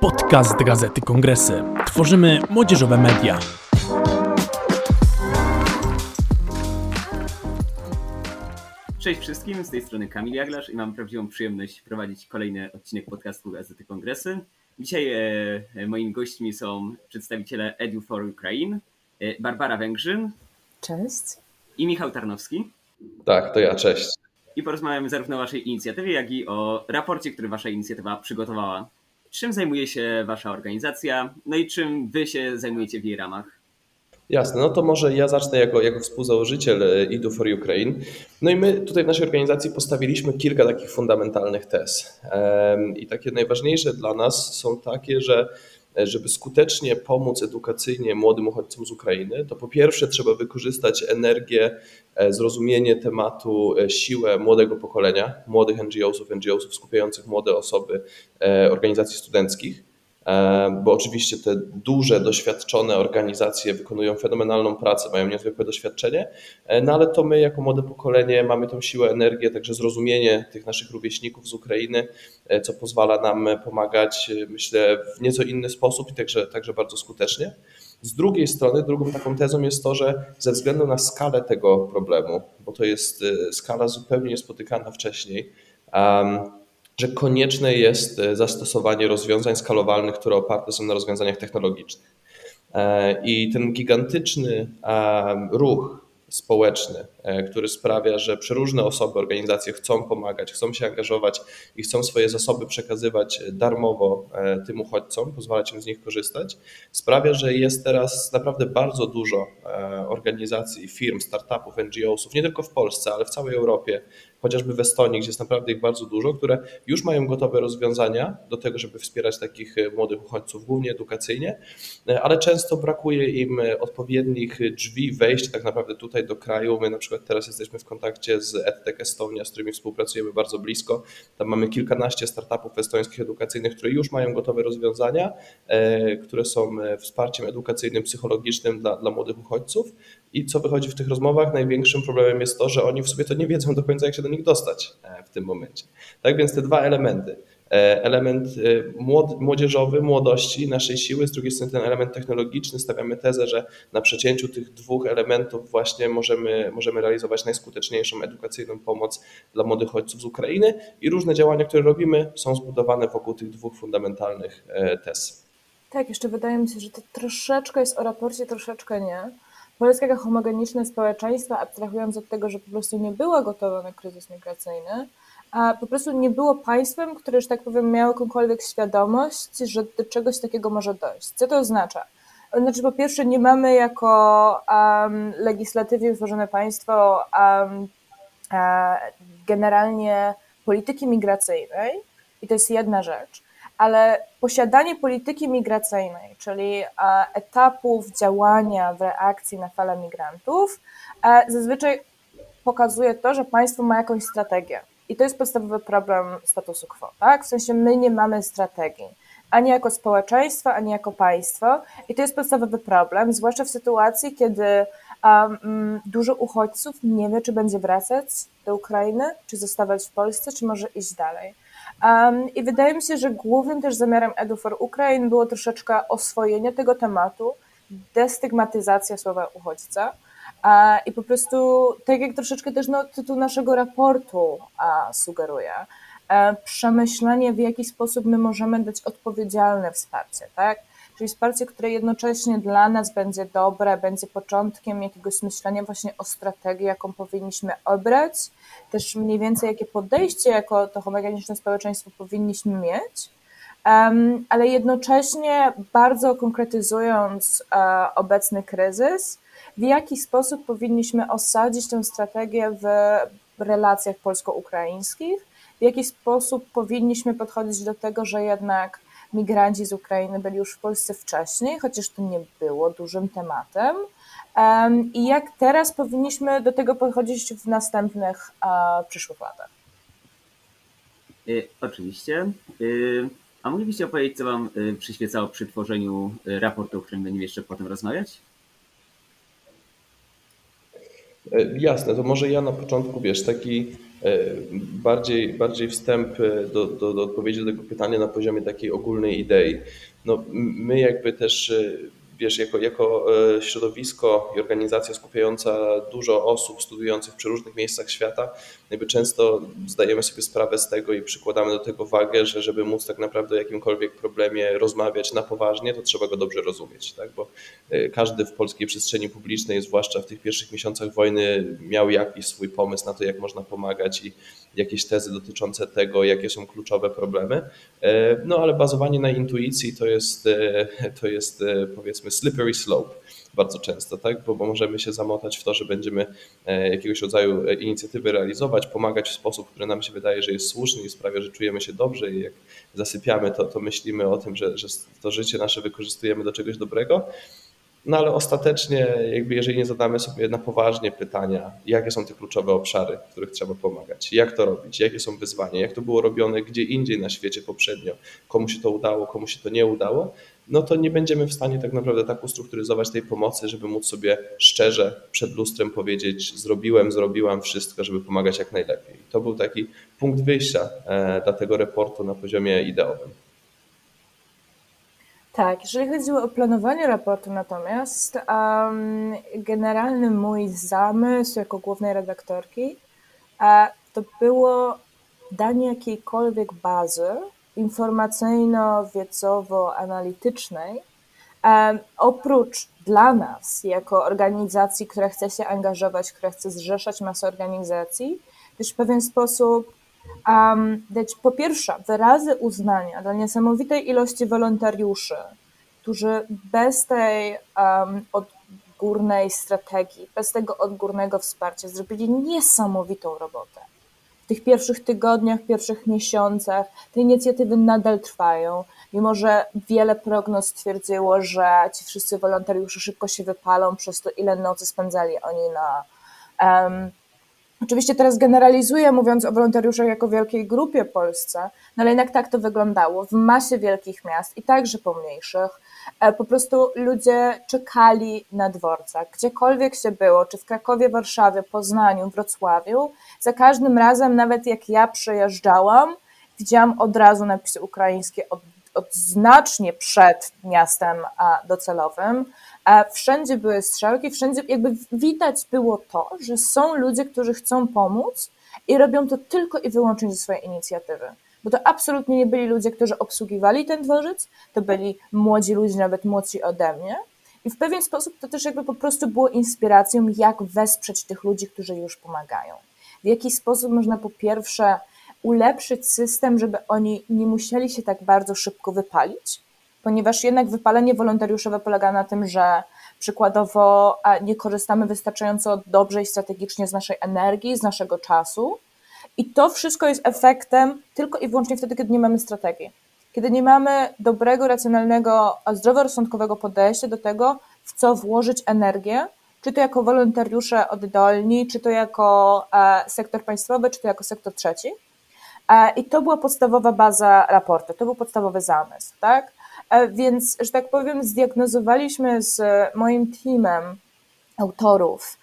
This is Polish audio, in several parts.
Podcast Gazety Kongresy. Tworzymy młodzieżowe media. Cześć wszystkim, z tej strony Kamil Jaglarz i mam prawdziwą przyjemność prowadzić kolejny odcinek podcastu Gazety Kongresy. Dzisiaj e, moimi gośćmi są przedstawiciele Edu for Ukraine, e, Barbara Węgrzyn. Cześć. I Michał Tarnowski. Tak, to ja, cześć. I porozmawiamy zarówno o Waszej inicjatywie, jak i o raporcie, który Wasza inicjatywa przygotowała. Czym zajmuje się Wasza organizacja, no i czym Wy się zajmujecie w jej ramach? Jasne, no to może ja zacznę jako, jako współzałożyciel IDU for Ukraine. No i my tutaj w naszej organizacji postawiliśmy kilka takich fundamentalnych tez. I takie najważniejsze dla nas są takie, że żeby skutecznie pomóc edukacyjnie młodym uchodźcom z Ukrainy, to po pierwsze trzeba wykorzystać energię, e, zrozumienie tematu, e, siłę młodego pokolenia, młodych NGO-sów, NGO-sów skupiających młode osoby, e, organizacji studenckich. E, bo oczywiście te duże, doświadczone organizacje wykonują fenomenalną pracę, mają niezwykłe doświadczenie, e, no ale to my jako młode pokolenie mamy tą siłę, energię, także zrozumienie tych naszych rówieśników z Ukrainy, e, co pozwala nam pomagać, myślę, w nieco inny sposób i także, także bardzo skutecznie. Z drugiej strony, drugą taką tezą jest to, że ze względu na skalę tego problemu, bo to jest skala zupełnie niespotykana wcześniej, że konieczne jest e, zastosowanie rozwiązań skalowalnych, które oparte są na rozwiązaniach technologicznych. E, I ten gigantyczny ruch społeczny, e, który sprawia, że przeróżne osoby, organizacje chcą pomagać, chcą się angażować i chcą swoje zasoby przekazywać darmowo e, tym uchodźcom, pozwalać im z nich korzystać, sprawia, że jest teraz naprawdę bardzo dużo e, organizacji, firm, startupów, NGO-sów, nie tylko w Polsce, ale w całej Europie, chociażby w Estonii, gdzie jest naprawdę ich bardzo dużo, które już mają gotowe rozwiązania do tego, żeby wspierać takich młodych uchodźców, głównie edukacyjnie, ale często brakuje im odpowiednich drzwi wejścia tak naprawdę tutaj do kraju. My na przykład teraz jesteśmy w kontakcie z EdTech Estonia, z którymi współpracujemy bardzo blisko. Tam mamy kilkanaście startupów estońskich edukacyjnych, które już mają gotowe rozwiązania, e, które są e, wsparciem edukacyjnym, psychologicznym dla, dla młodych uchodźców. I co wychodzi w tych rozmowach? Największym problemem jest to, że oni w sobie to nie wiedzą do końca, jak się do nich dostać e, w tym momencie. Tak więc te dwa elementy element e, młodzieżowy, młodości, naszej siły, z drugiej strony ten element technologiczny. Stawiamy tezę, że na przecięciu tych dwóch elementów właśnie możemy, możemy realizować najskuteczniejszą edukacyjną pomoc dla młodych uchodźców z Ukrainy i różne działania, które robimy są zbudowane wokół tych dwóch fundamentalnych e, tez. Tak, jeszcze wydaje mi się, że to troszeczkę jest o raporcie, troszeczkę nie. Polska jako homogeniczne społeczeństwo, abstrahując od tego, że po prostu nie była gotowa na kryzys migracyjny, po prostu nie było państwem, które, że tak powiem, miało jakąkolwiek świadomość, że do czegoś takiego może dojść. Co to oznacza? Znaczy, po pierwsze, nie mamy jako um, legislatywnie utworzone państwo um, generalnie polityki migracyjnej, i to jest jedna rzecz, ale posiadanie polityki migracyjnej, czyli etapów działania w reakcji na falę migrantów, zazwyczaj pokazuje to, że państwo ma jakąś strategię. I to jest podstawowy problem statusu quo, tak? W sensie my nie mamy strategii, ani jako społeczeństwo, ani jako państwo. I to jest podstawowy problem, zwłaszcza w sytuacji, kiedy um, dużo uchodźców nie wie, czy będzie wracać do Ukrainy, czy zostawać w Polsce, czy może iść dalej. Um, I wydaje mi się, że głównym też zamiarem Edu for Ukraine było troszeczkę oswojenie tego tematu, destygmatyzacja słowa uchodźca, i po prostu, tak jak troszeczkę też no, tytuł naszego raportu sugeruje, e, przemyślenie, w jaki sposób my możemy dać odpowiedzialne wsparcie, tak? Czyli wsparcie, które jednocześnie dla nas będzie dobre, będzie początkiem jakiegoś myślenia właśnie o strategii, jaką powinniśmy obrać, też mniej więcej jakie podejście jako to homogeniczne społeczeństwo powinniśmy mieć, ale jednocześnie bardzo konkretyzując e, obecny kryzys, w jaki sposób powinniśmy osadzić tę strategię w relacjach polsko-ukraińskich, w jaki sposób powinniśmy podchodzić do tego, że jednak migranci z Ukrainy byli już w Polsce wcześniej, chociaż to nie było dużym tematem. I jak teraz powinniśmy do tego podchodzić w następnych przyszłych latach? Y, oczywiście. Y, a moglibyście opowiedzieć, co Wam y, przyświecało przy tworzeniu raportu, o którym będziemy jeszcze potem rozmawiać? E, jasne, to może ja na początku, wiesz, taki bardziej, bardziej wstęp do, do, do odpowiedzi do tego pytania na poziomie takiej ogólnej idei. No, my jakby też wiesz, jako, jako e, środowisko i organizacja skupiająca dużo osób studiujących w przeróżnych miejscach świata, jakby często zdajemy sobie sprawę z tego i przykładamy do tego wagę, że żeby móc tak naprawdę o jakimkolwiek problemie rozmawiać na poważnie, to trzeba go dobrze rozumieć, tak? bo e, każdy w polskiej przestrzeni publicznej, zwłaszcza w tych pierwszych miesiącach wojny, miał jakiś swój pomysł na to, jak można pomagać i jakieś tezy dotyczące tego, jakie są kluczowe problemy. E, no ale bazowanie na intuicji to jest, to jest powiedzmy slippery slope bardzo często, tak? Bo, bo, możemy się zamotać w to, że będziemy e, jakiegoś rodzaju e, inicjatywy realizować, pomagać w sposób, który nam się wydaje, że jest słuszny i sprawia, że czujemy się dobrze i jak zasypiamy, to, to myślimy o tym, że, że to życie nasze wykorzystujemy do czegoś dobrego. No ale ostatecznie, jakby jeżeli nie zadamy sobie na poważnie pytania, jakie są te kluczowe obszary, w których trzeba pomagać, jak to robić, jakie są wyzwania, jak to było robione gdzie indziej na świecie poprzednio, komu się to udało, komu się to nie udało, no to nie będziemy w stanie tak naprawdę tak ustrukturyzować tej pomocy, żeby móc sobie szczerze przed lustrem powiedzieć: Zrobiłem, zrobiłam wszystko, żeby pomagać jak najlepiej. To był taki punkt wyjścia e, dla tego reportu na poziomie ideowym. Tak, jeżeli chodzi o planowanie raportu natomiast, um, generalny mój zamysł jako głównej redaktorki uh, to było danie jakiejkolwiek bazy informacyjno-wiedzowo-analitycznej, oprócz dla nas, jako organizacji, która chce się angażować, która chce zrzeszać masę organizacji, też w pewien sposób um, dać po pierwsze wyrazy uznania dla niesamowitej ilości wolontariuszy, którzy bez tej um, odgórnej strategii, bez tego odgórnego wsparcia zrobili niesamowitą robotę. Tych pierwszych tygodniach, pierwszych miesiącach te inicjatywy nadal trwają, mimo że wiele prognoz stwierdziło, że ci wszyscy wolontariusze szybko się wypalą przez to, ile nocy spędzali oni na um, Oczywiście teraz generalizuję, mówiąc o wolontariuszach jako wielkiej grupie Polsce, no ale jednak tak to wyglądało w masie wielkich miast i także pomniejszych. E, po prostu ludzie czekali na dworcach, gdziekolwiek się było, czy w Krakowie, Warszawie, Poznaniu, Wrocławiu. Za każdym razem, nawet jak ja przejeżdżałam, widziałam od razu napisy ukraińskie od, od znacznie przed miastem docelowym. Wszędzie były strzałki, wszędzie jakby widać było to, że są ludzie, którzy chcą pomóc i robią to tylko i wyłącznie ze swojej inicjatywy. Bo to absolutnie nie byli ludzie, którzy obsługiwali ten dworzec, to byli młodzi ludzie, nawet młodsi ode mnie. I w pewien sposób to też jakby po prostu było inspiracją, jak wesprzeć tych ludzi, którzy już pomagają. W jaki sposób można po pierwsze ulepszyć system, żeby oni nie musieli się tak bardzo szybko wypalić, ponieważ jednak wypalenie wolontariuszowe polega na tym, że przykładowo nie korzystamy wystarczająco dobrze i strategicznie z naszej energii, z naszego czasu. I to wszystko jest efektem tylko i wyłącznie wtedy, kiedy nie mamy strategii. Kiedy nie mamy dobrego, racjonalnego, zdroworozsądkowego podejścia do tego, w co włożyć energię, czy to jako wolontariusze oddolni, czy to jako e, sektor państwowy, czy to jako sektor trzeci. E, I to była podstawowa baza raportu, to był podstawowy zamysł, tak? E, więc, że tak powiem, zdiagnozowaliśmy z moim teamem autorów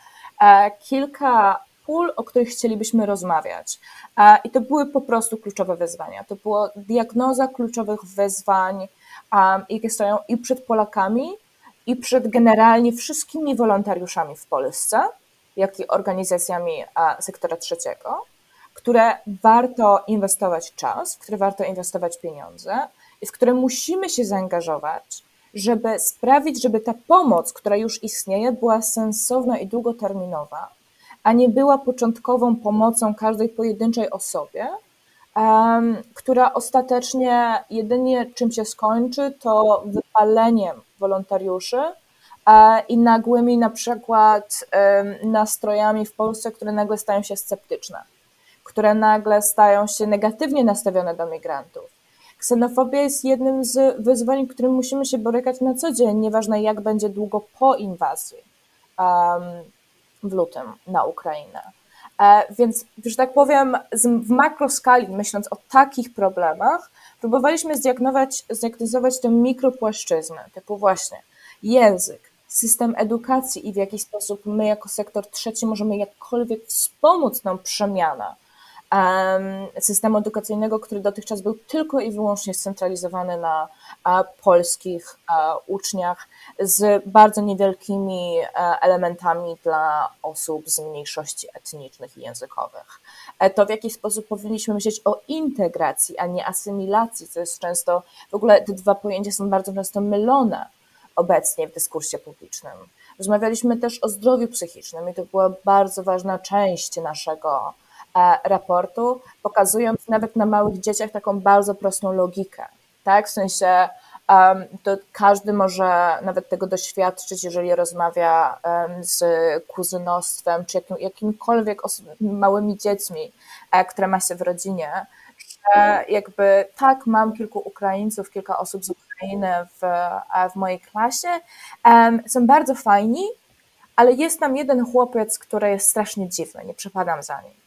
kilka pól, o których chcielibyśmy rozmawiać. I to były po prostu kluczowe wyzwania. To była diagnoza kluczowych wyzwań, jakie stoją i przed Polakami, i przed generalnie wszystkimi wolontariuszami w Polsce, jak i organizacjami sektora trzeciego, które warto inwestować czas, w które warto inwestować pieniądze, w które musimy się zaangażować, żeby sprawić, żeby ta pomoc, która już istnieje, była sensowna i długoterminowa, a nie była początkową pomocą każdej pojedynczej osobie, która ostatecznie jedynie czym się skończy, to wypaleniem wolontariuszy e, i nagłymi na przykład nastrojami w Polsce, które nagle stają się sceptyczne, które nagle stają się negatywnie nastawione do migrantów. Ksenofobia jest jednym z wyzwań, którym musimy się borykać na co dzień, nieważne jak będzie długo po inwazji. Um, w lutym na Ukrainę. E, więc, że tak powiem, w makroskali, myśląc o takich problemach, próbowaliśmy zdiagnozować, zdiagnozować tę mikropłaszczyznę, typu właśnie język, system edukacji i w jaki sposób my jako sektor trzeci możemy jakkolwiek wspomóc tą przemianę systemu edukacyjnego, który dotychczas był tylko i wyłącznie scentralizowany na polskich uczniach z bardzo niewielkimi e, elementami dla osób z mniejszości etnicznych i językowych. E, to w jaki sposób powinniśmy myśleć o integracji, a nie asymilacji, co jest często, w ogóle te dwa pojęcia są bardzo często mylone obecnie w dyskursie publicznym. Rozmawialiśmy też o zdrowiu psychicznym i to była bardzo ważna część naszego e, raportu, pokazując nawet na małych dzieciach taką bardzo prostą logikę. Tak? W sensie um, to każdy może nawet tego doświadczyć, jeżeli rozmawia um, z kuzynostwem czy jakim, jakimkolwiek małymi dziećmi, e, które ma się w rodzinie, że jakby tak, mam kilku Ukraińców, kilka osób z Ukrainy w, w mojej klasie, um, są bardzo fajni, ale jest tam jeden chłopiec, który jest strasznie dziwny, nie przepadam za nim.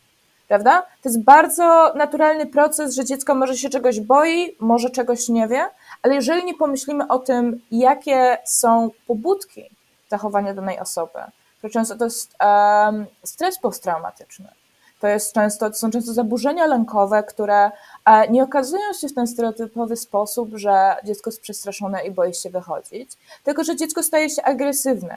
Prawda? To jest bardzo naturalny proces, że dziecko może się czegoś boi, może czegoś nie wie, ale jeżeli nie pomyślimy o tym, jakie są pobudki zachowania danej osoby, to często to jest um, stres posttraumatyczny. To, jest często, to są często zaburzenia lękowe, które e, nie okazują się w ten stereotypowy sposób, że dziecko jest przestraszone i boi się wychodzić, tylko że dziecko staje się agresywne.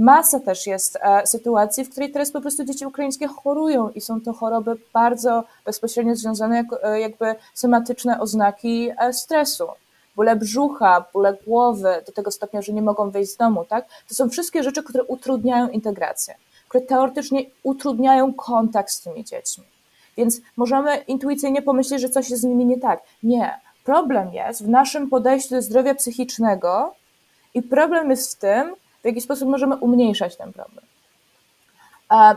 Masa też jest e, sytuacji, w której teraz po prostu dzieci ukraińskie chorują i są to choroby bardzo bezpośrednio związane e, jakby somatyczne oznaki stresu bóle brzucha, bóle głowy, do tego stopnia, że nie mogą wyjść z domu, tak? To są wszystkie rzeczy, które utrudniają integrację które teoretycznie utrudniają kontakt z tymi dziećmi. Więc możemy intuicyjnie pomyśleć, że coś jest z nimi nie tak. Nie. Problem jest w naszym podejściu do zdrowia psychicznego i problem jest w tym, w jaki sposób możemy umniejszać ten problem.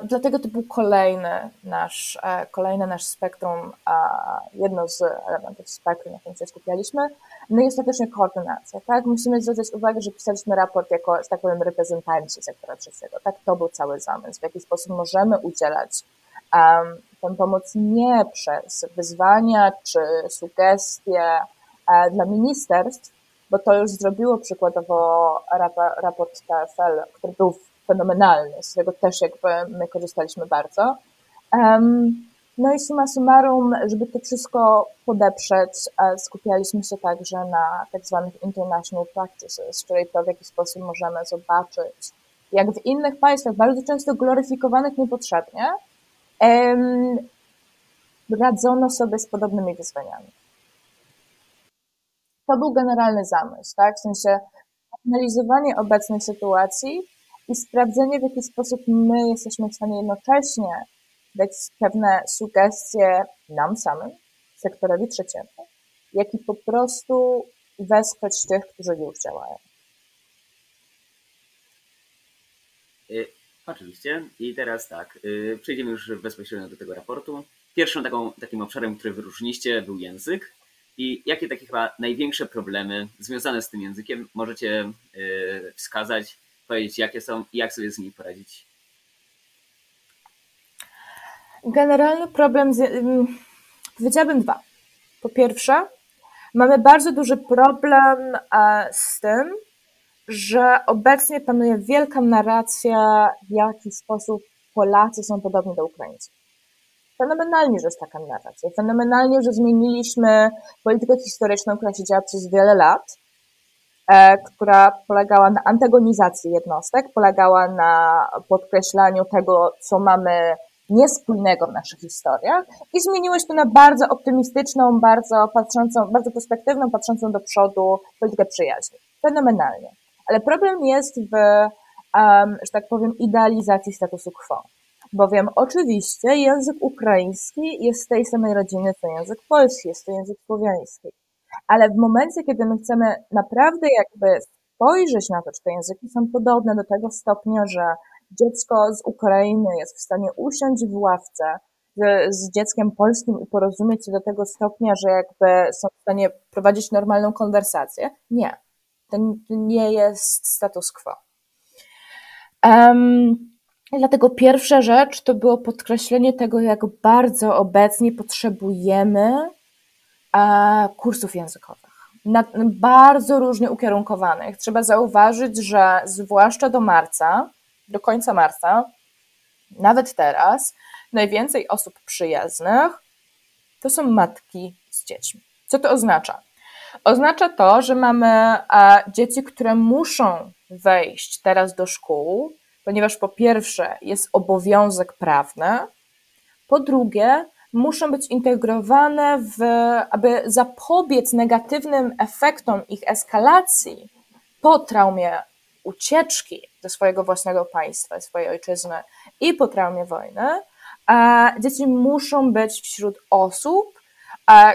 Dlatego to był kolejny nasz, e, kolejny nasz spektrum, jedno z elementów spektrum, na którym się skupialiśmy. No i ostatecznie koordynacja, tak? Musimy zwracać uwagę, że pisaliśmy raport jako, że tak powiem, reprezentanci sektora trzeciego, tak? To był cały zamysł, w jaki sposób możemy udzielać um, tę pomoc nie przez wyzwania czy sugestie e, dla ministerstw, bo to już zrobiło przykładowo raport TFL, który był fenomenalny, z którego też jakby my korzystaliśmy bardzo. No i suma summarum, żeby to wszystko podeprzeć, e, skupialiśmy się także na tak zwanych international practices, czyli to w jaki sposób możemy zobaczyć, jak w innych państwach, bardzo często gloryfikowanych niepotrzebnie, radzono sobie z podobnymi wyzwaniami. To był generalny zamysł, tak? W sensie analizowanie obecnej sytuacji i sprawdzenie, w jaki sposób my jesteśmy w stanie jednocześnie dać pewne sugestie nam samym, sektorowi trzeciemu, jak i po prostu wesprzeć tych, którzy już działają. Y, oczywiście. I teraz tak, y, przejdziemy już bezpośrednio do tego raportu. Pierwszym taką, takim obszarem, który wyróżniliście, był język. I jakie takie chyba największe problemy związane z tym językiem możecie y, wskazać powiedzieć, jakie są i jak sobie z nimi poradzić? Generalny problem, z, powiedziałabym dwa. Po pierwsze, mamy bardzo duży problem e, z tym, że obecnie panuje wielka narracja, w jaki sposób Polacy są podobni do Ukraińców. Fenomenalnie, że jest taka narracja. Fenomenalnie, że zmieniliśmy politykę historyczną, która się działa przez wiele lat E, która polegała na antagonizacji jednostek, polegała na podkreślaniu tego, co mamy niespójnego w naszych historiach i zmieniłeś to na bardzo optymistyczną, bardzo patrzącą, bardzo perspektywną, patrzącą do przodu politykę przyjaźni. Fenomenalnie. Ale problem jest w, um, że tak powiem, idealizacji statusu quo. Bowiem oczywiście język ukraiński jest z tej samej rodziny co język polski, jest to język słowiański ale w momencie, kiedy my chcemy naprawdę jakby spojrzeć na to, czy te języki są podobne do tego stopnia, że dziecko z Ukrainy jest w stanie usiąść w ławce z, dzieckiem polskim i porozumieć się do tego stopnia, że jakby są w stanie prowadzić normalną konwersację. Nie. To nie jest status quo. Um, dlatego pierwsza rzecz to było podkreślenie tego, jak bardzo obecnie potrzebujemy kursów językowych, bardzo różnie ukierunkowanych. Trzeba zauważyć, że zwłaszcza do marca, do końca marca, nawet teraz, najwięcej osób przyjaznych to są matki z dziećmi. Co to oznacza? Oznacza to, że mamy e, dzieci, które muszą wejść teraz do szkół, ponieważ po pierwsze jest obowiązek prawny, po drugie muszą być integrowane w, aby zapobiec negatywnym efektom ich eskalacji po traumie ucieczki ze swojego własnego państwa, swojej ojczyzny i po traumie wojny, dzieci muszą być wśród osób,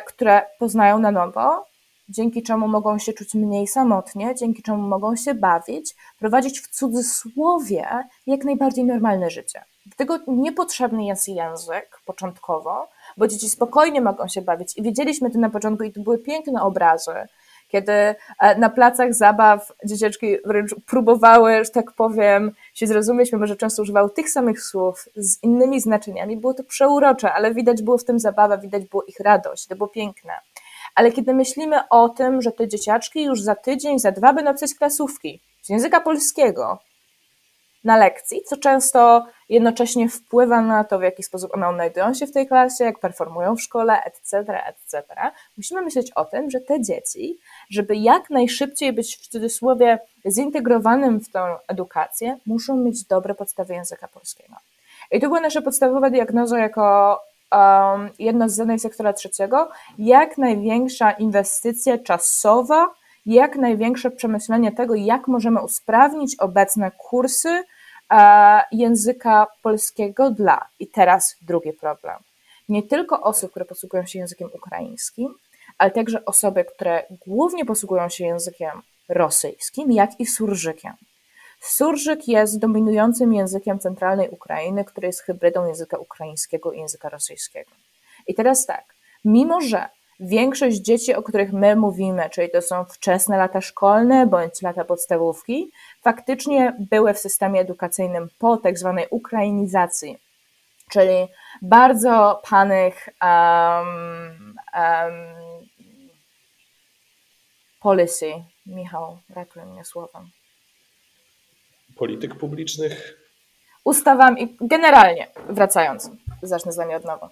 które poznają na nowo, dzięki czemu mogą się czuć mniej samotnie, dzięki czemu mogą się bawić, prowadzić w cudzysłowie jak najbardziej normalne życie. Dlatego niepotrzebny jest język początkowo, bo dzieci spokojnie mogą się bawić. I wiedzieliśmy to na początku, i to były piękne obrazy, kiedy e, na placach zabaw dzieciaczki wręcz próbowały, że tak powiem, się zrozumieć, mimo że często używały tych samych słów z innymi znaczeniami. Było to przeurocze, ale widać było w tym zabawę, widać było ich radość, to było piękne. Ale kiedy myślimy o tym, że te dzieciaczki już za tydzień, za dwa będą pisać klasówki z języka polskiego na lekcji, co często jednocześnie wpływa na to, w jaki sposób one odnajdują się w tej klasie, jak performują w szkole, etc., etc. Musimy myśleć o tym, że te dzieci, żeby jak najszybciej być w cudzysłowie zintegrowanym w tą edukację, muszą mieć dobre podstawy języka polskiego. I to była nasza podstawowa diagnoza jako um, jedno z zadań sektora trzeciego, jak największa inwestycja czasowa, jak największe przemyślenie tego, jak możemy usprawnić obecne kursy e, języka polskiego dla. I teraz drugi problem. Nie tylko osób, które posługują się językiem ukraińskim, ale także osoby, które głównie posługują się językiem rosyjskim, jak i surżykiem. Surżyk jest dominującym językiem centralnej Ukrainy, który jest hybrydą języka ukraińskiego i języka rosyjskiego. I teraz tak, mimo że większość dzieci, o których my mówimy, czyli to są wczesne lata szkolne bądź lata podstawówki, faktycznie były w systemie edukacyjnym po tak zwanej ukrainizacji, czyli bardzo panych um, um, policy. Michał, ratuj mnie słowem polityk publicznych? Ustawami, generalnie, wracając, zacznę zdanie od nowa.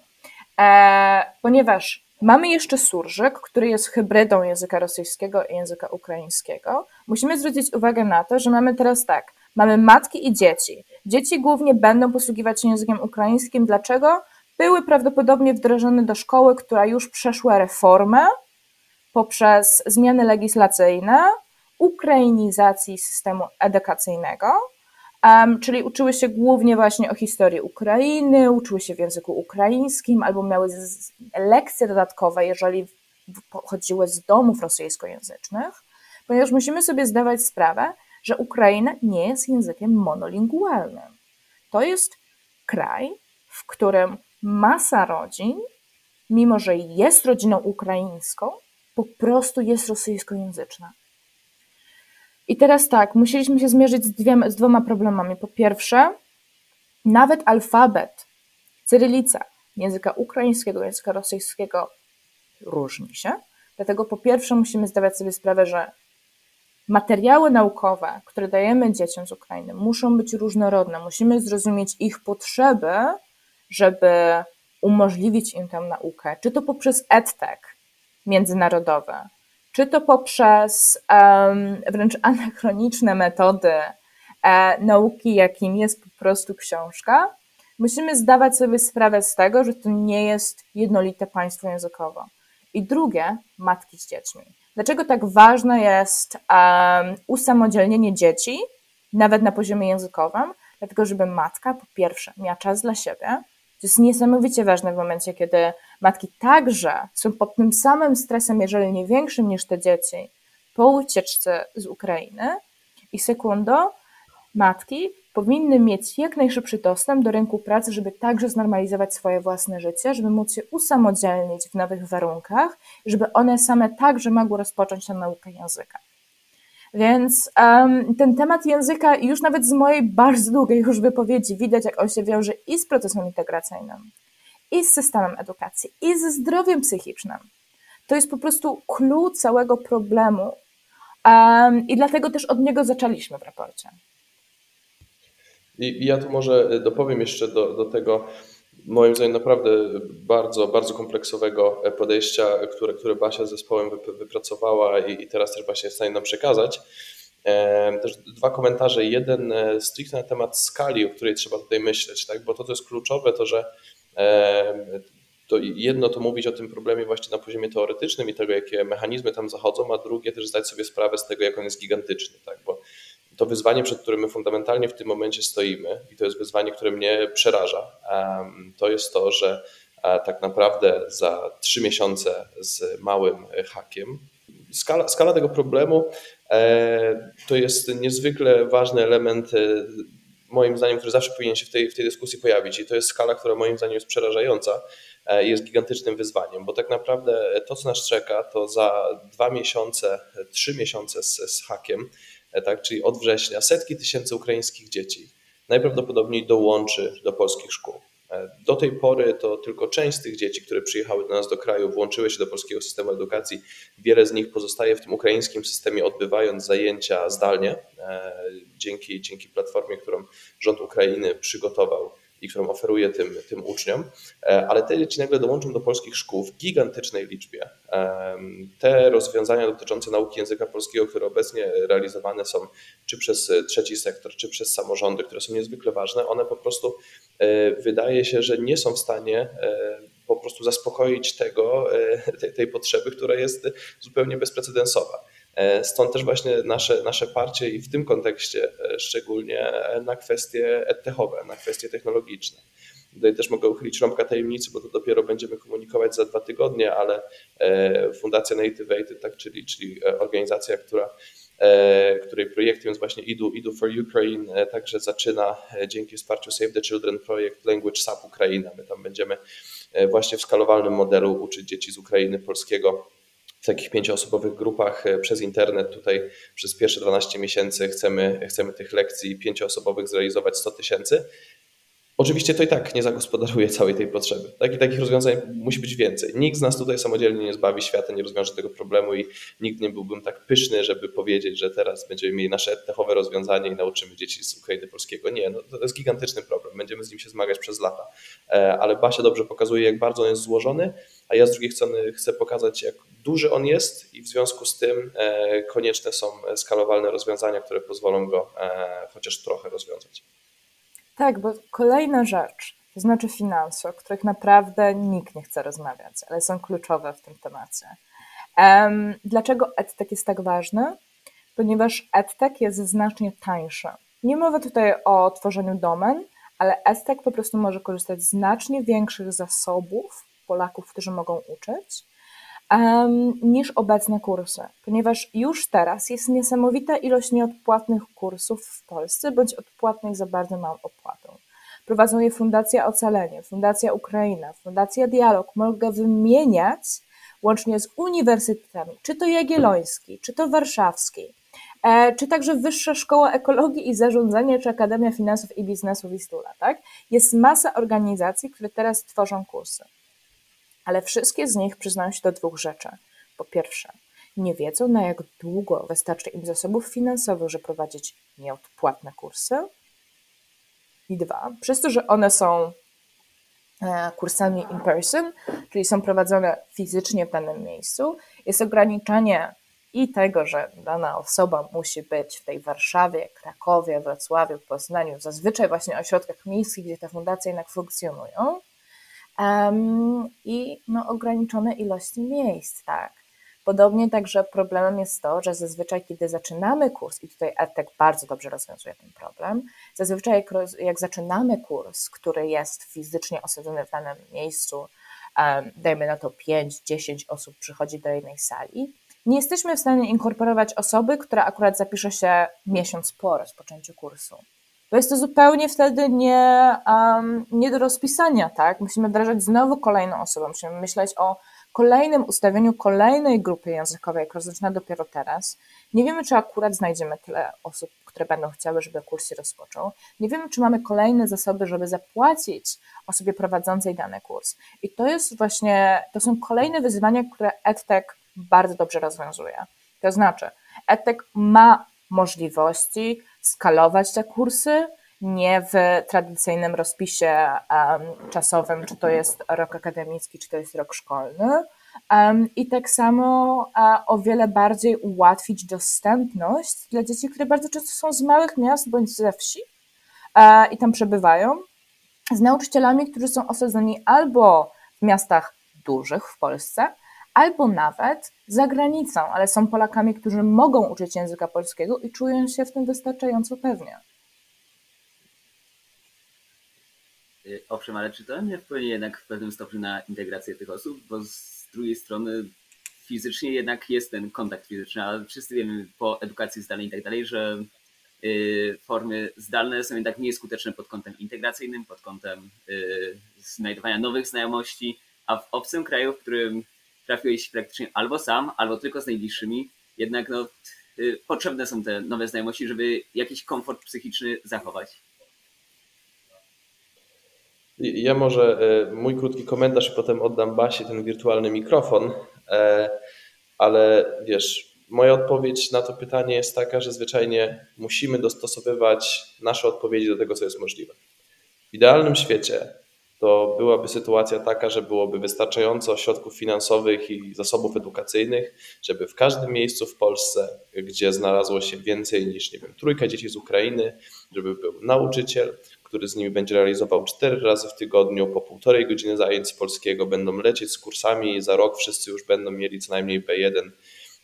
E, ponieważ mamy jeszcze surżyk, który jest hybrydą języka rosyjskiego i języka ukraińskiego, musimy zwrócić uwagę na to, że mamy teraz tak, mamy matki i dzieci. Dzieci głównie będą posługiwać się językiem ukraińskim. Dlaczego? Były prawdopodobnie wdrożone do szkoły, która już przeszła reformę poprzez zmiany legislacyjne, ukrainizacji systemu edukacyjnego, czyli uczyły się głównie właśnie o historii Ukrainy, uczyły się w języku ukraińskim albo miały lekcje dodatkowe, jeżeli pochodziły z domów rosyjskojęzycznych, ponieważ musimy sobie zdawać sprawę, że Ukraina nie jest językiem monolingualnym. To jest kraj, w którym masa rodzin, mimo że jest rodziną ukraińską, po prostu jest rosyjskojęzyczna. I teraz tak, musieliśmy się zmierzyć z, dwiema, z dwoma problemami. Po pierwsze, nawet alfabet, cyrylica języka ukraińskiego, języka rosyjskiego różni się. Dlatego po pierwsze musimy zdawać sobie sprawę, że materiały naukowe, które dajemy dzieciom z Ukrainy, muszą być różnorodne. Musimy zrozumieć ich potrzeby, żeby umożliwić im tę naukę, czy to poprzez edtech międzynarodowe, czy to poprzez wręcz anachroniczne metody e, nauki, jakim jest po prostu książka, musimy zdawać sobie sprawę z tego, że to nie jest jednolite państwo językowo. I drugie, matki z dziećmi. Dlaczego tak ważne jest um, usamodzielnienie dzieci, nawet na poziomie językowym? Dlatego, żeby matka po pierwsze miała czas dla siebie, to jest niesamowicie ważne w momencie, kiedy matki także są pod tym samym stresem, jeżeli nie większym niż te dzieci, po ucieczce z Ukrainy. I sekundo, matki powinny mieć jak najszybszy dostęp do rynku pracy, żeby także znormalizować swoje własne życie, żeby móc się usamodzielnić w nowych warunkach, żeby one same także mogły rozpocząć tę naukę języka. Więc um, ten temat języka już nawet z mojej bardzo długiej już wypowiedzi widać, jak on się wiąże i z procesem integracyjnym, i z systemem edukacji, i ze zdrowiem psychicznym. To jest po prostu klucz całego problemu um, i dlatego też od niego zaczęliśmy w raporcie. I ja tu może dopowiem jeszcze do, do tego, moim zdaniem naprawdę bardzo, bardzo kompleksowego podejścia, które, które Basia z zespołem wypracowała i, i teraz też właśnie jest w stanie nam przekazać. Też dwa komentarze. Jeden stricte na temat skali, o której trzeba tutaj myśleć, tak? bo to, co jest kluczowe, to że to jedno to mówić o tym problemie właśnie na poziomie teoretycznym i tego, jakie mechanizmy tam zachodzą, a drugie też zdać sobie sprawę z tego, jak on jest gigantyczny, tak? bo to wyzwanie, przed którym my fundamentalnie w tym momencie stoimy, i to jest wyzwanie, które mnie przeraża, to jest to, że e, tak naprawdę za trzy miesiące z małym hakiem, skala, skala tego problemu e, to jest niezwykle ważny element, e, moim zdaniem, który zawsze powinien się w tej, w tej dyskusji pojawić, i to jest skala, która moim zdaniem jest przerażająca jest gigantycznym wyzwaniem, bo tak naprawdę to, co nas czeka, to za dwa miesiące, trzy miesiące z, z hakiem, E, tak, czyli od września, setki tysięcy ukraińskich dzieci najprawdopodobniej dołączy do polskich szkół. E, do tej pory to tylko część z tych dzieci, które przyjechały do nas do kraju, włączyły się do polskiego systemu edukacji. Wiele z nich pozostaje w tym ukraińskim systemie, odbywając zajęcia zdalnie, e, dzięki, dzięki platformie, którą rząd Ukrainy przygotował i którą oferuje tym, tym uczniom, e, ale te dzieci nagle dołączą do polskich szkół w gigantycznej liczbie. Te rozwiązania dotyczące nauki języka polskiego, które obecnie realizowane są czy przez trzeci sektor, czy przez samorządy, które są niezwykle ważne, one po prostu e, wydaje się, że nie są w stanie e, po prostu zaspokoić tego, tej, tej potrzeby, która jest zupełnie bezprecedensowa. E, stąd też właśnie nasze, nasze parcie i w tym kontekście e, szczególnie na kwestie edtechowe, na kwestie technologiczne. Tutaj też mogę uchylić rąbka tajemnicy, bo to dopiero będziemy komunikować za dwa tygodnie, ale e, Fundacja Native Aid, tak, czyli, czyli organizacja, która, której projektem jest właśnie IDU, IDU for Ukraine, także zaczyna dzięki wsparciu Save the Children projekt Language Sub Ukraina. My tam będziemy właśnie w skalowalnym modelu uczyć dzieci z Ukrainy polskiego w takich pięcioosobowych grupach e, przez internet. Tutaj przez pierwsze 12 miesięcy chcemy, chcemy tych lekcji pięcioosobowych zrealizować 100 tysięcy. Oczywiście to i tak nie zagospodaruje całej tej potrzeby. Tak? I takich rozwiązań musi być więcej. Nikt z nas tutaj samodzielnie nie zbawi świata, nie rozwiąże tego problemu i nikt nie byłbym tak pyszny, żeby powiedzieć, że teraz będziemy mieli nasze techowe rozwiązanie i nauczymy dzieci z Ukrainy polskiego. Nie, no, to jest gigantyczny problem. Będziemy z nim się zmagać przez lata. E, ale Basia dobrze pokazuje, jak bardzo on jest złożony, a ja z drugiej strony chcę pokazać, jak duży on jest i w związku z tym e, konieczne są skalowalne rozwiązania, które pozwolą go e, chociaż trochę rozwiązać. Tak, bo kolejna rzecz, to znaczy finanse, o których naprawdę nikt nie chce rozmawiać, ale są kluczowe w tym temacie. Um, dlaczego EdTech jest tak ważny? Ponieważ EdTech jest znacznie tańszy. Nie mowa tutaj o tworzeniu domen, ale EdTech po prostu może korzystać z znacznie większych zasobów Polaków, którzy mogą uczyć, niż obecne kursy, ponieważ już teraz jest niesamowita ilość nieodpłatnych kursów w Polsce, bądź odpłatnych za bardzo małą opłatą. Prowadzą je Fundacja Ocalenie, Fundacja Ukraina, Fundacja Dialog. Mogę wymieniać łącznie z uniwersytetami, czy to Jagielloński, czy to Warszawski, e, czy także Wyższa Szkoła Ekologii i Zarządzania, czy Akademia Finansów i Biznesu Wistula. Tak? Jest masa organizacji, które teraz tworzą kursy ale wszystkie z nich przyznają się do dwóch rzeczy. Po pierwsze, nie wiedzą na jak długo wystarczy im zasobów finansowych, żeby prowadzić nieodpłatne kursy. I dwa, przez to, że one są e, kursami in person, czyli są prowadzone fizycznie w danym miejscu, jest ograniczanie i tego, że dana osoba musi być w tej Warszawie, Krakowie, Wrocławiu, Poznaniu, zazwyczaj właśnie ośrodkach miejskich, gdzie te fundacje jednak funkcjonują, i no, ograniczone ilości miejsc, tak. Podobnie także problemem jest to, że zazwyczaj, kiedy zaczynamy kurs, i tutaj EdTech bardzo dobrze rozwiązuje ten problem, zazwyczaj jak, jak zaczynamy kurs, który jest fizycznie osadzony w danym miejscu, um, dajmy na to 5-10 osób przychodzi do jednej sali, nie jesteśmy w stanie inkorporować osoby, która akurat zapisze się miesiąc po rozpoczęciu kursu bo jest to zupełnie wtedy nie, um, nie do rozpisania, tak? Musimy wdrażać znowu kolejną osobę, musimy myśleć o kolejnym ustawieniu kolejnej grupy językowej, która zaczyna dopiero teraz. Nie wiemy, czy akurat znajdziemy tyle osób, które będą chciały, żeby kurs się rozpoczął. Nie wiemy, czy mamy kolejne zasoby, żeby zapłacić osobie prowadzącej dany kurs. I to jest właśnie, to są kolejne wyzwania, które EdTech bardzo dobrze rozwiązuje. To znaczy, EdTech ma możliwości skalować te kursy nie w tradycyjnym rozpisie um, czasowym, czy to jest rok akademicki, czy to jest rok szkolny. Um, I tak samo uh, o wiele bardziej ułatwić dostępność dla dzieci, które bardzo często są z małych miast bądź ze wsi uh, i tam przebywają, z nauczycielami, którzy są osadzeni albo w miastach dużych w Polsce, albo nawet za granicą, ale są Polakami, którzy mogą uczyć języka polskiego i czują się w tym wystarczająco pewnie. Y, owszem, ale czy to nie wpłynie jednak w pewnym stopniu na integrację tych osób? Bo z drugiej strony fizycznie jednak jest ten kontakt fizyczny, a wszyscy wiemy po edukacji zdalnej i tak dalej, że y, formy zdalne są jednak mniej skuteczne pod kątem integracyjnym, pod kątem y, znajdowania nowych znajomości, a w obcym kraju, w którym trafiłeś praktycznie albo sam, albo tylko z najbliższymi, jednak no, potrzebne są te nowe znajomości, żeby jakiś komfort psychiczny zachować. Ja może e, mój krótki komentarz i potem oddam Basi ten wirtualny mikrofon, e, ale wiesz, moja odpowiedź na to pytanie jest taka, że zwyczajnie musimy dostosowywać nasze odpowiedzi do tego, co jest możliwe. W idealnym świecie to byłaby sytuacja taka, że byłoby wystarczająco środków finansowych i zasobów edukacyjnych, żeby w każdym miejscu w Polsce, gdzie znalazło się więcej niż, nie wiem, trójka dzieci z Ukrainy, żeby był nauczyciel, który z nimi będzie realizował cztery razy w tygodniu po półtorej godziny zajęć z polskiego, będą lecieć z kursami i za rok wszyscy już będą mieli co najmniej B1,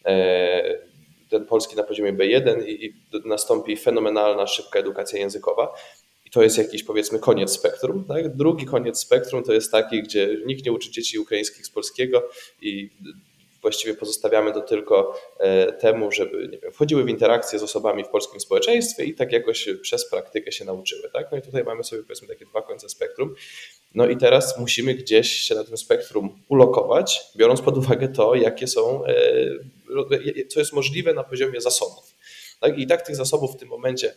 e, ten polski na poziomie B1 i nastąpi fenomenalna, szybka edukacja językowa. To jest jakiś powiedzmy koniec spektrum. Tak? Drugi koniec spektrum to jest taki, gdzie nikt nie uczy dzieci ukraińskich z polskiego i właściwie pozostawiamy to tylko e, temu, żeby nie wiem, wchodziły w interakcję z osobami w polskim społeczeństwie i tak jakoś przez praktykę się nauczyły. Tak? No i tutaj mamy sobie powiedzmy takie dwa końce spektrum. No i teraz musimy gdzieś się na tym spektrum ulokować, biorąc pod uwagę to, jakie są, e, co jest możliwe na poziomie zasobów. Tak? I tak tych zasobów w tym momencie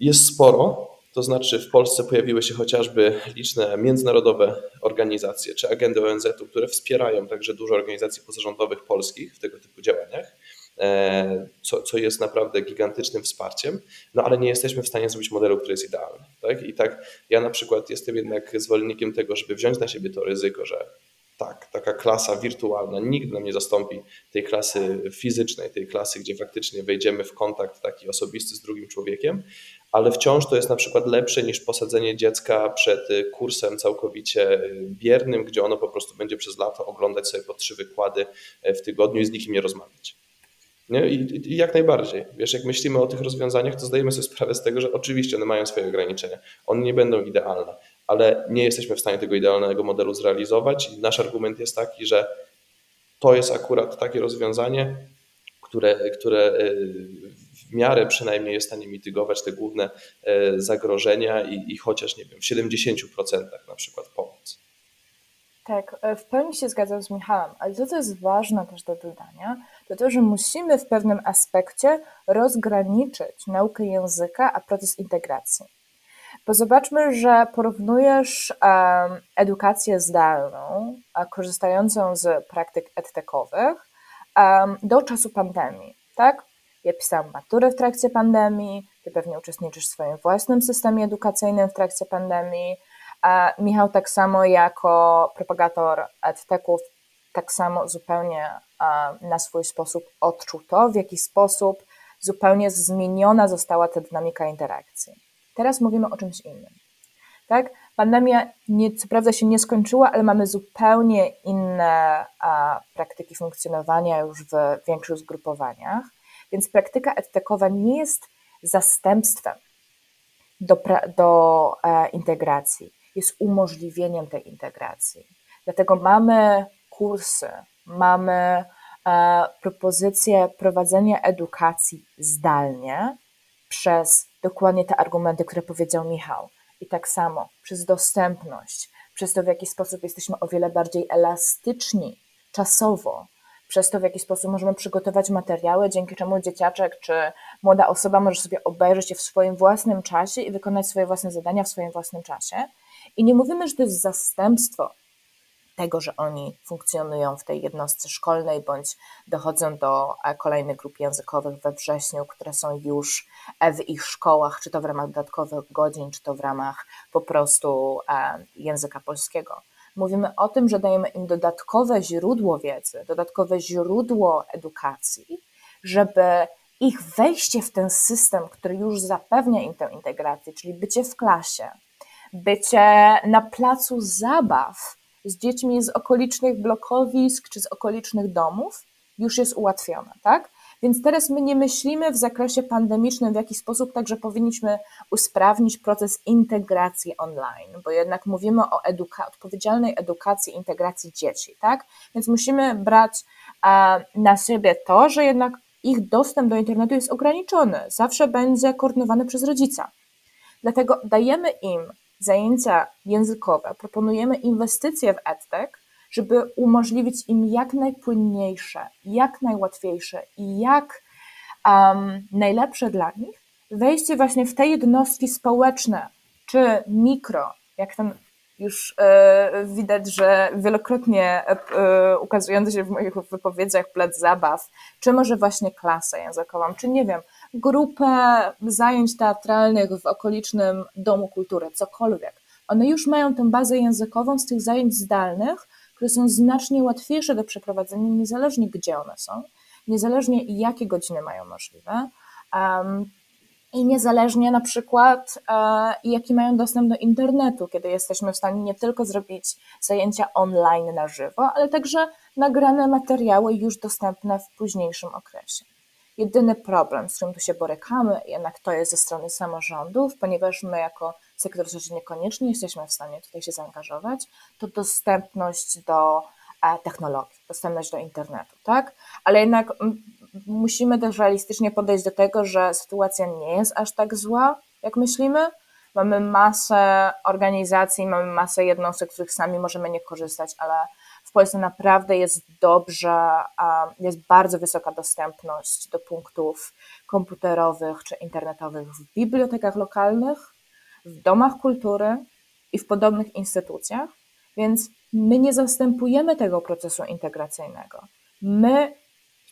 jest sporo, to znaczy w Polsce pojawiły się chociażby liczne międzynarodowe organizacje czy agendy ONZ-u, które wspierają także dużo organizacji pozarządowych polskich w tego typu działaniach, e, co, co jest naprawdę gigantycznym wsparciem, no ale nie jesteśmy w stanie zrobić modelu, który jest idealny. Tak? I tak ja na przykład jestem jednak zwolennikiem tego, żeby wziąć na siebie to ryzyko, że tak, taka klasa wirtualna nigdy nam nie zastąpi tej klasy fizycznej, tej klasy, gdzie faktycznie wejdziemy w kontakt taki osobisty z drugim człowiekiem, ale wciąż to jest na przykład lepsze niż posadzenie dziecka przed kursem całkowicie biernym, gdzie ono po prostu będzie przez lato oglądać sobie po trzy wykłady w tygodniu i z nikim nie rozmawiać. Nie? I, I, jak najbardziej. Wiesz, jak myślimy o tych rozwiązaniach, to zdajemy sobie sprawę z tego, że oczywiście one mają swoje ograniczenia. One nie będą idealne, ale nie jesteśmy w stanie tego idealnego modelu zrealizować. I nasz argument jest taki, że to jest akurat takie rozwiązanie, które, które w miarę przynajmniej jest w stanie mitygować te główne e, zagrożenia i, i chociaż, nie wiem, w 70% na przykład pomóc. Tak, e, w pełni się zgadzam z Michałem, ale to, co jest ważne też do dodania, to to, że musimy w pewnym aspekcie rozgraniczyć naukę języka, a proces integracji. Bo zobaczmy, że porównujesz edukację zdalną, korzystającą z praktyk edtekowych, do czasu pandemii, tak? Ja pisałam maturę w trakcie pandemii, ty pewnie uczestniczysz w swoim własnym systemie edukacyjnym w trakcie pandemii, a Michał tak samo jako propagator edteków, tak samo zupełnie na swój sposób odczuł to, w jaki sposób zupełnie zmieniona została ta dynamika interakcji. Teraz mówimy o czymś innym. Tak? Pandemia nie, co prawda się nie skończyła, ale mamy zupełnie inne a, praktyki funkcjonowania już w większych zgrupowaniach, więc praktyka edtekowa nie jest zastępstwem do, do e, integracji, jest umożliwieniem tej integracji. Dlatego mamy kursy, mamy e, propozycję prowadzenia edukacji zdalnie przez dokładnie te argumenty, które powiedział Michał. I tak samo przez dostępność, przez to, w jaki sposób jesteśmy o wiele bardziej elastyczni czasowo, przez to, w jaki sposób możemy przygotować materiały, dzięki czemu dzieciaczek czy młoda osoba może sobie obejrzeć je w swoim własnym czasie i wykonać swoje własne zadania w swoim własnym czasie. I nie mówimy, że to jest zastępstwo tego, że oni funkcjonują w tej jednostce szkolnej, bądź dochodzą do e, kolejnych grup językowych we wrześniu, które są już e, w ich szkołach, czy to w ramach dodatkowych godzin, czy to w ramach po prostu e, języka polskiego. Mówimy o tym, że dajemy im dodatkowe źródło wiedzy, dodatkowe źródło edukacji, żeby ich wejście w ten system, który już zapewnia im tę integrację, czyli bycie w klasie, bycie na placu zabaw z dziećmi z okolicznych blokowisk czy z okolicznych domów, już jest ułatwione, tak? Więc teraz my nie myślimy w zakresie pandemicznym, w jaki sposób także powinniśmy usprawnić proces integracji online, bo jednak mówimy o eduka odpowiedzialnej edukacji, integracji dzieci, tak? Więc musimy brać na siebie to, że jednak ich dostęp do internetu jest ograniczony, zawsze będzie koordynowany przez rodzica. Dlatego dajemy im zajęcia językowe, proponujemy inwestycje w EdTech, żeby umożliwić im jak najpłynniejsze, jak najłatwiejsze i jak um, najlepsze dla nich wejście właśnie w te jednostki społeczne, czy mikro, jak ten już e, widać, że wielokrotnie e, ukazujący się w moich wypowiedziach plac zabaw, czy może właśnie klasę językową, czy nie wiem, grupę zajęć teatralnych w okolicznym domu kultury, cokolwiek. One już mają tę bazę językową z tych zajęć zdalnych, które są znacznie łatwiejsze do przeprowadzenia, niezależnie gdzie one są, niezależnie jakie godziny mają możliwe. Um, i niezależnie na przykład, e, jaki mają dostęp do internetu, kiedy jesteśmy w stanie nie tylko zrobić zajęcia online na żywo, ale także nagrane materiały już dostępne w późniejszym okresie. Jedyny problem, z którym tu się borykamy, jednak to jest ze strony samorządów, ponieważ my jako sektor rzeczy niekoniecznie jesteśmy w stanie tutaj się zaangażować, to dostępność do e, technologii, dostępność do internetu, tak? Ale jednak musimy też realistycznie podejść do tego, że sytuacja nie jest aż tak zła, jak myślimy. Mamy masę organizacji, mamy masę jednostek, z których sami możemy nie korzystać, ale w Polsce naprawdę jest dobrze, jest bardzo wysoka dostępność do punktów komputerowych czy internetowych w bibliotekach lokalnych, w domach kultury i w podobnych instytucjach, więc my nie zastępujemy tego procesu integracyjnego. My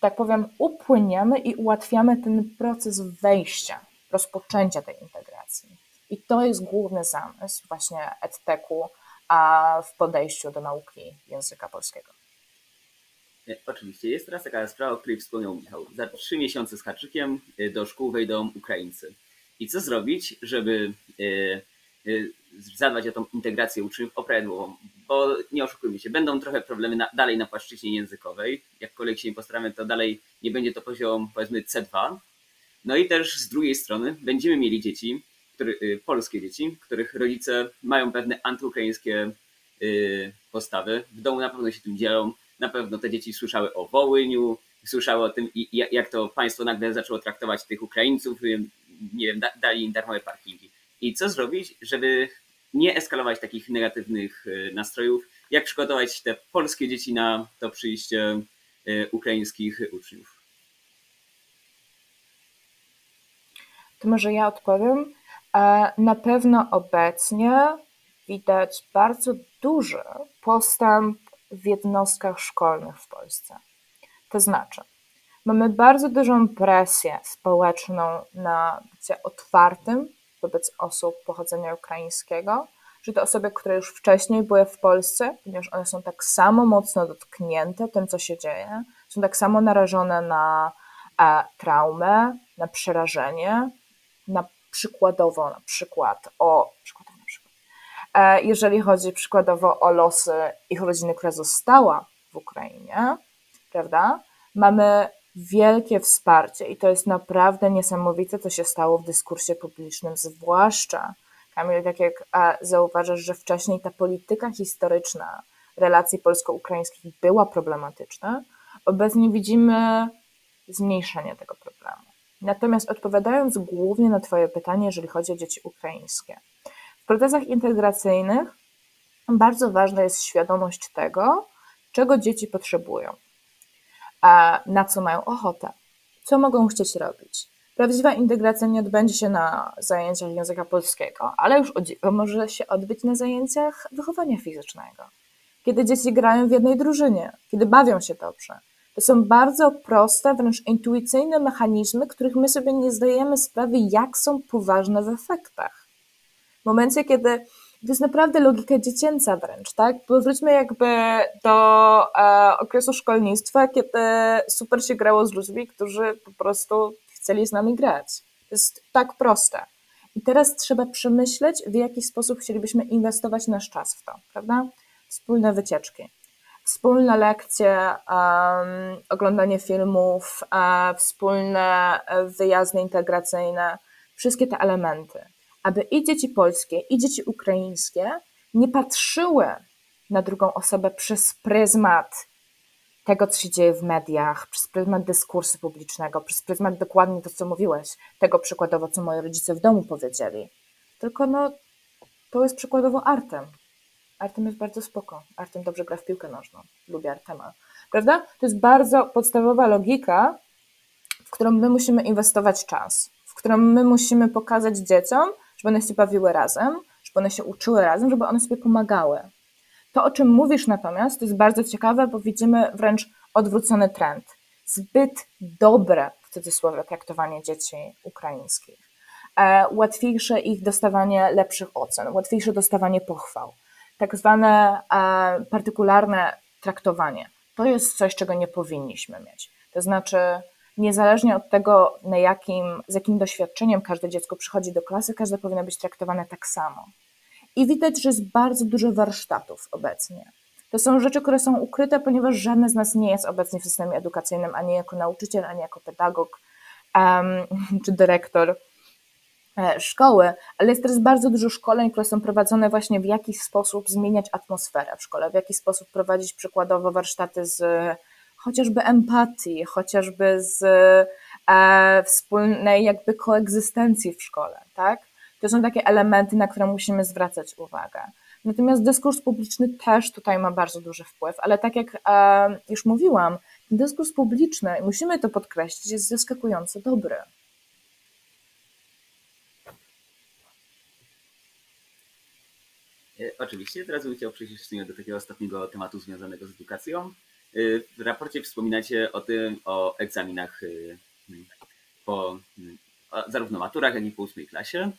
tak powiem, upłyniemy i ułatwiamy ten proces wejścia, rozpoczęcia tej integracji. I to jest główny zamysł właśnie EdTechu a w podejściu do nauki języka polskiego. Nie, oczywiście. Jest teraz taka sprawa, o której wspomniał Michał. Za trzy miesiące z haczykiem y, do szkół wejdą Ukraińcy. I co zrobić, żeby y, y, zadbać o tą integrację uczniów oprawidłową, bo nie oszukujmy się, będą trochę problemy na, dalej na płaszczyźnie językowej. Jakkolwiek się nie postaramy, to dalej nie będzie to poziom powiedzmy C2. No i też z drugiej strony będziemy mieli dzieci, który, y, polskie dzieci, których rodzice mają pewne antyukraińskie postawy. W domu na pewno się tym dzielą. Na pewno te dzieci słyszały o Wołyniu, słyszały o tym, jak to państwo nagle zaczęło traktować tych Ukraińców, nie wiem, dali im darmowe parkingi. I co zrobić, żeby nie eskalować takich negatywnych e, nastrojów, jak przygotować te polskie dzieci na to przyjście e, ukraińskich uczniów? To może ja odpowiem. E, na pewno obecnie widać bardzo duży postęp w jednostkach szkolnych w Polsce. To znaczy, mamy bardzo dużą presję społeczną na bycie otwartym wobec osób pochodzenia ukraińskiego, że to osoby, które już wcześniej były w Polsce, ponieważ one są tak samo mocno dotknięte tym, co się dzieje, są tak samo narażone na e, traumę, na przerażenie, na przykładowo na przykład o przykładowo na przykład, e, jeżeli chodzi przykładowo o losy ich rodziny, która została w Ukrainie, prawda? Mamy wielkie wsparcie i to jest naprawdę niesamowite, co się stało w dyskursie publicznym, zwłaszcza, Kamil, tak jak zauważasz, że wcześniej ta polityka historyczna relacji polsko-ukraińskich była problematyczna, obecnie widzimy zmniejszenie tego problemu. Natomiast odpowiadając głównie na Twoje pytanie, jeżeli chodzi o dzieci ukraińskie, w procesach integracyjnych bardzo ważna jest świadomość tego, czego dzieci potrzebują a na co mają ochotę, co mogą chcieć robić. Prawdziwa integracja nie odbędzie się na zajęciach języka polskiego, ale już może się odbyć na zajęciach wychowania fizycznego. kiedy dzieci grają w jednej drużynie, kiedy bawią się dobrze. To są bardzo proste, wręcz intuicyjne mechanizmy, których my sobie nie zdajemy sprawy, jak są poważne w efektach. W momencie, kiedy to jest naprawdę logika dziecięca wręcz, tak? Powróćmy jakby do e, okresu szkolnictwa, kiedy super się grało z ludźmi, którzy po prostu chcieli z nami grać. To jest tak proste. I teraz trzeba przemyśleć, w jaki sposób chcielibyśmy inwestować nasz czas w to, prawda? Wspólne wycieczki, wspólne lekcje, um, oglądanie filmów, um, wspólne wyjazdy integracyjne, wszystkie te elementy, aby i dzieci polskie, i dzieci ukraińskie nie patrzyły na drugą osobę przez pryzmat tego, co się dzieje w mediach, przez pryzmat dyskursu publicznego, przez pryzmat dokładnie to, co mówiłeś, tego przykładowo, co moi rodzice w domu powiedzieli. Tylko no, to jest przykładowo Artem. Artem jest bardzo spoko. Artem dobrze gra w piłkę nożną. Lubię Artema. Prawda? To jest bardzo podstawowa logika, w którą my musimy inwestować czas, w którą my musimy pokazać dzieciom, żeby one się bawiły razem, żeby one się uczyły razem, żeby one sobie pomagały. To, o czym mówisz natomiast, to jest bardzo ciekawe, bo widzimy wręcz odwrócony trend. Zbyt dobre, w cudzysłowie, traktowanie dzieci ukraińskich. E, łatwiejsze ich dostawanie lepszych ocen, łatwiejsze dostawanie pochwał. Tak zwane e, partykularne traktowanie. To jest coś, czego nie powinniśmy mieć. To znaczy, niezależnie od tego, na jakim, z jakim doświadczeniem każde dziecko przychodzi do klasy, każde powinno być traktowane tak samo. I widać, że jest bardzo dużo warsztatów obecnie. To są rzeczy, które są ukryte, ponieważ żadne z nas nie jest obecnie w systemie edukacyjnym, ani jako nauczyciel, ani jako pedagog um, czy dyrektor e, szkoły, ale jest teraz bardzo dużo szkoleń, które są prowadzone właśnie w jakiś sposób zmieniać atmosferę w szkole, w jaki sposób prowadzić przykładowo warsztaty z chociażby empatii, chociażby z e, wspólnej jakby koegzystencji w szkole, tak? To są takie elementy, na które musimy zwracać uwagę. Natomiast dyskurs publiczny też tutaj ma bardzo duży wpływ, ale tak jak e, już mówiłam, dyskurs publiczny, musimy to podkreślić, jest zaskakująco dobry. E, oczywiście, teraz bym chciał przejść do takiego ostatniego tematu związanego z edukacją. E, w raporcie wspominacie o tym, o egzaminach e, po zarówno maturach, jak i po ósmej klasie.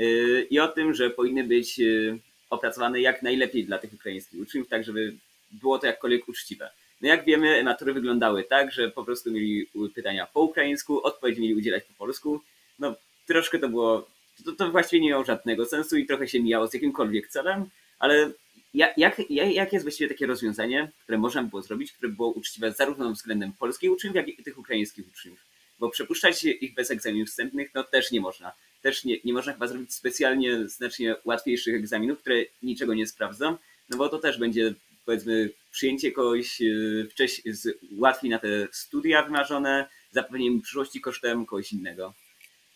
Y, i o tym, że powinny być y, opracowane jak najlepiej dla tych ukraińskich uczniów, tak żeby było to jakkolwiek uczciwe. No jak wiemy, matury wyglądały tak, że po prostu mieli pytania po ukraińsku, odpowiedzi mieli udzielać po polsku. No troszkę to było, to, to właściwie nie miało żadnego sensu i trochę się mijało z jakimkolwiek celem, ale jak, jak, jak jest właściwie takie rozwiązanie, które można by było zrobić, które było uczciwe zarówno względem polskich uczniów, jak i tych ukraińskich uczniów? Bo przepuszczać ich bez egzaminów wstępnych, no też nie można też nie, nie można chyba zrobić specjalnie znacznie łatwiejszych egzaminów, które niczego nie sprawdzą, no bo to też będzie powiedzmy przyjęcie kogoś e, wcześniej łatwiej na te studia wymarzone, zapewnienie przyszłości kosztem kogoś innego.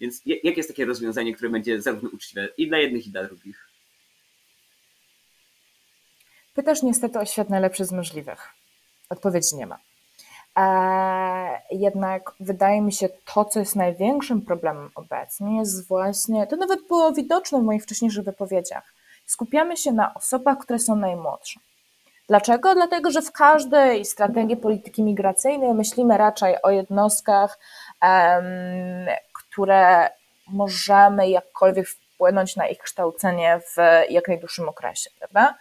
Więc jakie jest takie rozwiązanie, które będzie zarówno uczciwe i dla jednych, i dla drugich? Pytasz niestety o świat najlepszy z możliwych. Odpowiedzi nie ma. Jednak wydaje mi się, to, co jest największym problemem obecnie, jest właśnie, to nawet było widoczne w moich wcześniejszych wypowiedziach. Skupiamy się na osobach, które są najmłodsze. Dlaczego? Dlatego, że w każdej strategii polityki migracyjnej myślimy raczej o jednostkach, które możemy jakkolwiek wpłynąć na ich kształcenie w jak najdłuższym okresie, prawda?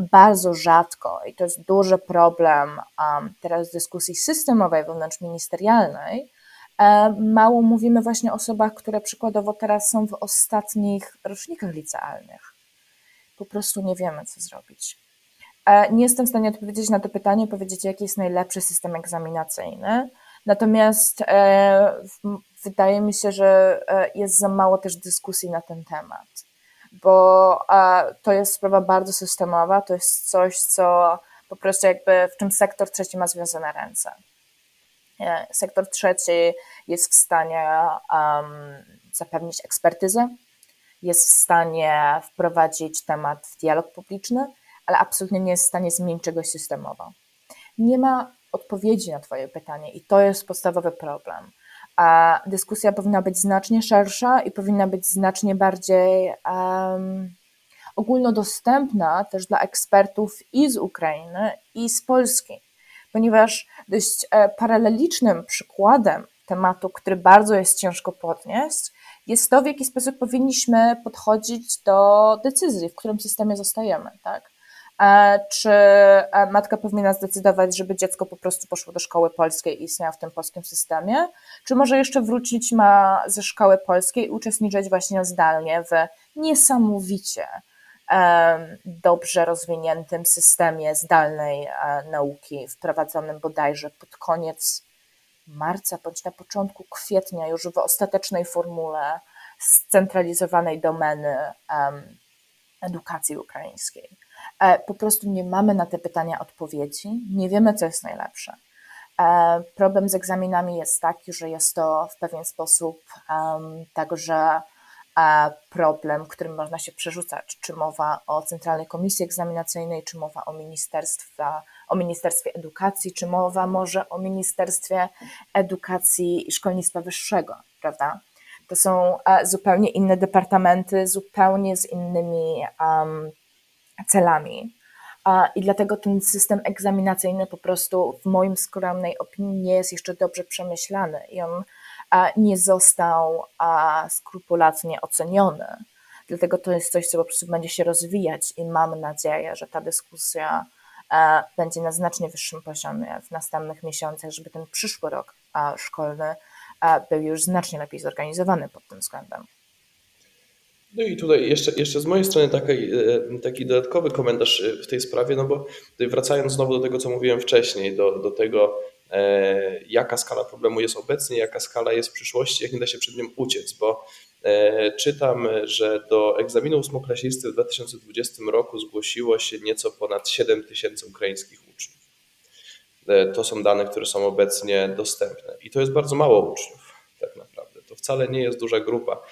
Bardzo rzadko, i to jest duży problem um, teraz w dyskusji systemowej wewnątrzministerialnej, um, mało mówimy właśnie o osobach, które przykładowo teraz są w ostatnich rocznikach licealnych. Po prostu nie wiemy, co zrobić. E, nie jestem w stanie odpowiedzieć na to pytanie, powiedzieć, jaki jest najlepszy system egzaminacyjny. Natomiast e, wydaje mi się, że e, jest za mało też dyskusji na ten temat bo to jest sprawa bardzo systemowa, to jest coś, co po prostu jakby w czym sektor trzeci ma związane ręce. Sektor trzeci jest w stanie um, zapewnić ekspertyzę, jest w stanie wprowadzić temat w dialog publiczny, ale absolutnie nie jest w stanie zmienić czegoś systemowo. Nie ma odpowiedzi na Twoje pytanie i to jest podstawowy problem a dyskusja powinna być znacznie szersza i powinna być znacznie bardziej um, ogólnodostępna też dla ekspertów i z Ukrainy, i z Polski, ponieważ dość e, paralelicznym przykładem tematu, który bardzo jest ciężko podnieść, jest to, w jaki sposób powinniśmy podchodzić do decyzji, w którym systemie zostajemy, tak? E, czy e, matka powinna zdecydować, żeby dziecko po prostu poszło do szkoły polskiej i istniało w tym polskim systemie, czy może jeszcze wrócić ma ze szkoły polskiej i uczestniczyć właśnie zdalnie w niesamowicie dobrze rozwiniętym systemie zdalnej e, nauki, wprowadzonym bodajże pod koniec marca bądź na początku kwietnia, już w ostatecznej formule scentralizowanej domeny edukacji ukraińskiej. E, po prostu nie mamy na te pytania odpowiedzi, nie wiemy, co jest najlepsze. E, problem z egzaminami jest taki, że jest to w pewien sposób także e, problem, którym można się przerzucać. Czy mowa o Centralnej Komisji Egzaminacyjnej, czy mowa o, ministerstwa, o Ministerstwie Edukacji, czy mowa może o Ministerstwie Edukacji i Szkolnictwa Wyższego, prawda? To są zupełnie inne departamenty, zupełnie z innymi um, celami. I dlatego ten system egzaminacyjny po prostu w moim skromnej opinii nie jest jeszcze dobrze przemyślany i on nie został skrupulatnie oceniony. Dlatego to jest coś, co po prostu będzie się rozwijać i mam nadzieję, że ta dyskusja będzie na znacznie wyższym poziomie w następnych miesiącach, żeby ten przyszły rok szkolny był już znacznie lepiej zorganizowany pod tym względem. No i tutaj jeszcze, jeszcze z mojej strony taki, e, taki dodatkowy komentarz e, w tej sprawie, no bo wracając znowu do tego, co mówiłem wcześniej, do, do tego, e, jaka skala problemu jest obecnie, jaka skala jest w przyszłości, jak nie da się przed nim uciec, bo e, czytam, że do egzaminu ósmoklasisty w 2020 roku zgłosiło się nieco ponad 7 tysięcy ukraińskich uczniów. E, to są dane, które są obecnie dostępne i to jest bardzo mało uczniów tak naprawdę. To wcale nie jest duża grupa.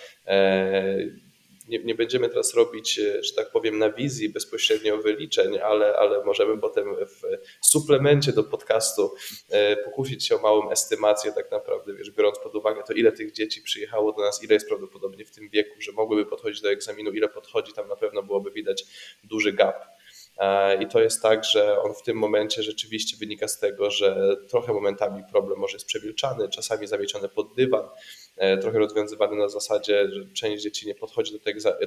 Nie, nie będziemy teraz robić, e, że tak powiem, na wizji bezpośrednio wyliczeń, ale, ale możemy potem w suplemencie do podcastu e, pokusić się o małą estymację, tak naprawdę, wiesz, biorąc pod uwagę to, ile tych dzieci przyjechało do nas, ile jest prawdopodobnie w tym wieku, że mogłyby podchodzić do egzaminu, ile podchodzi, tam na pewno byłoby widać duży gap. E, I to jest tak, że on w tym momencie rzeczywiście wynika z tego, że trochę momentami problem może jest przewilczany, czasami zawieciony pod dywan, trochę rozwiązywany na zasadzie, że część dzieci nie podchodzi do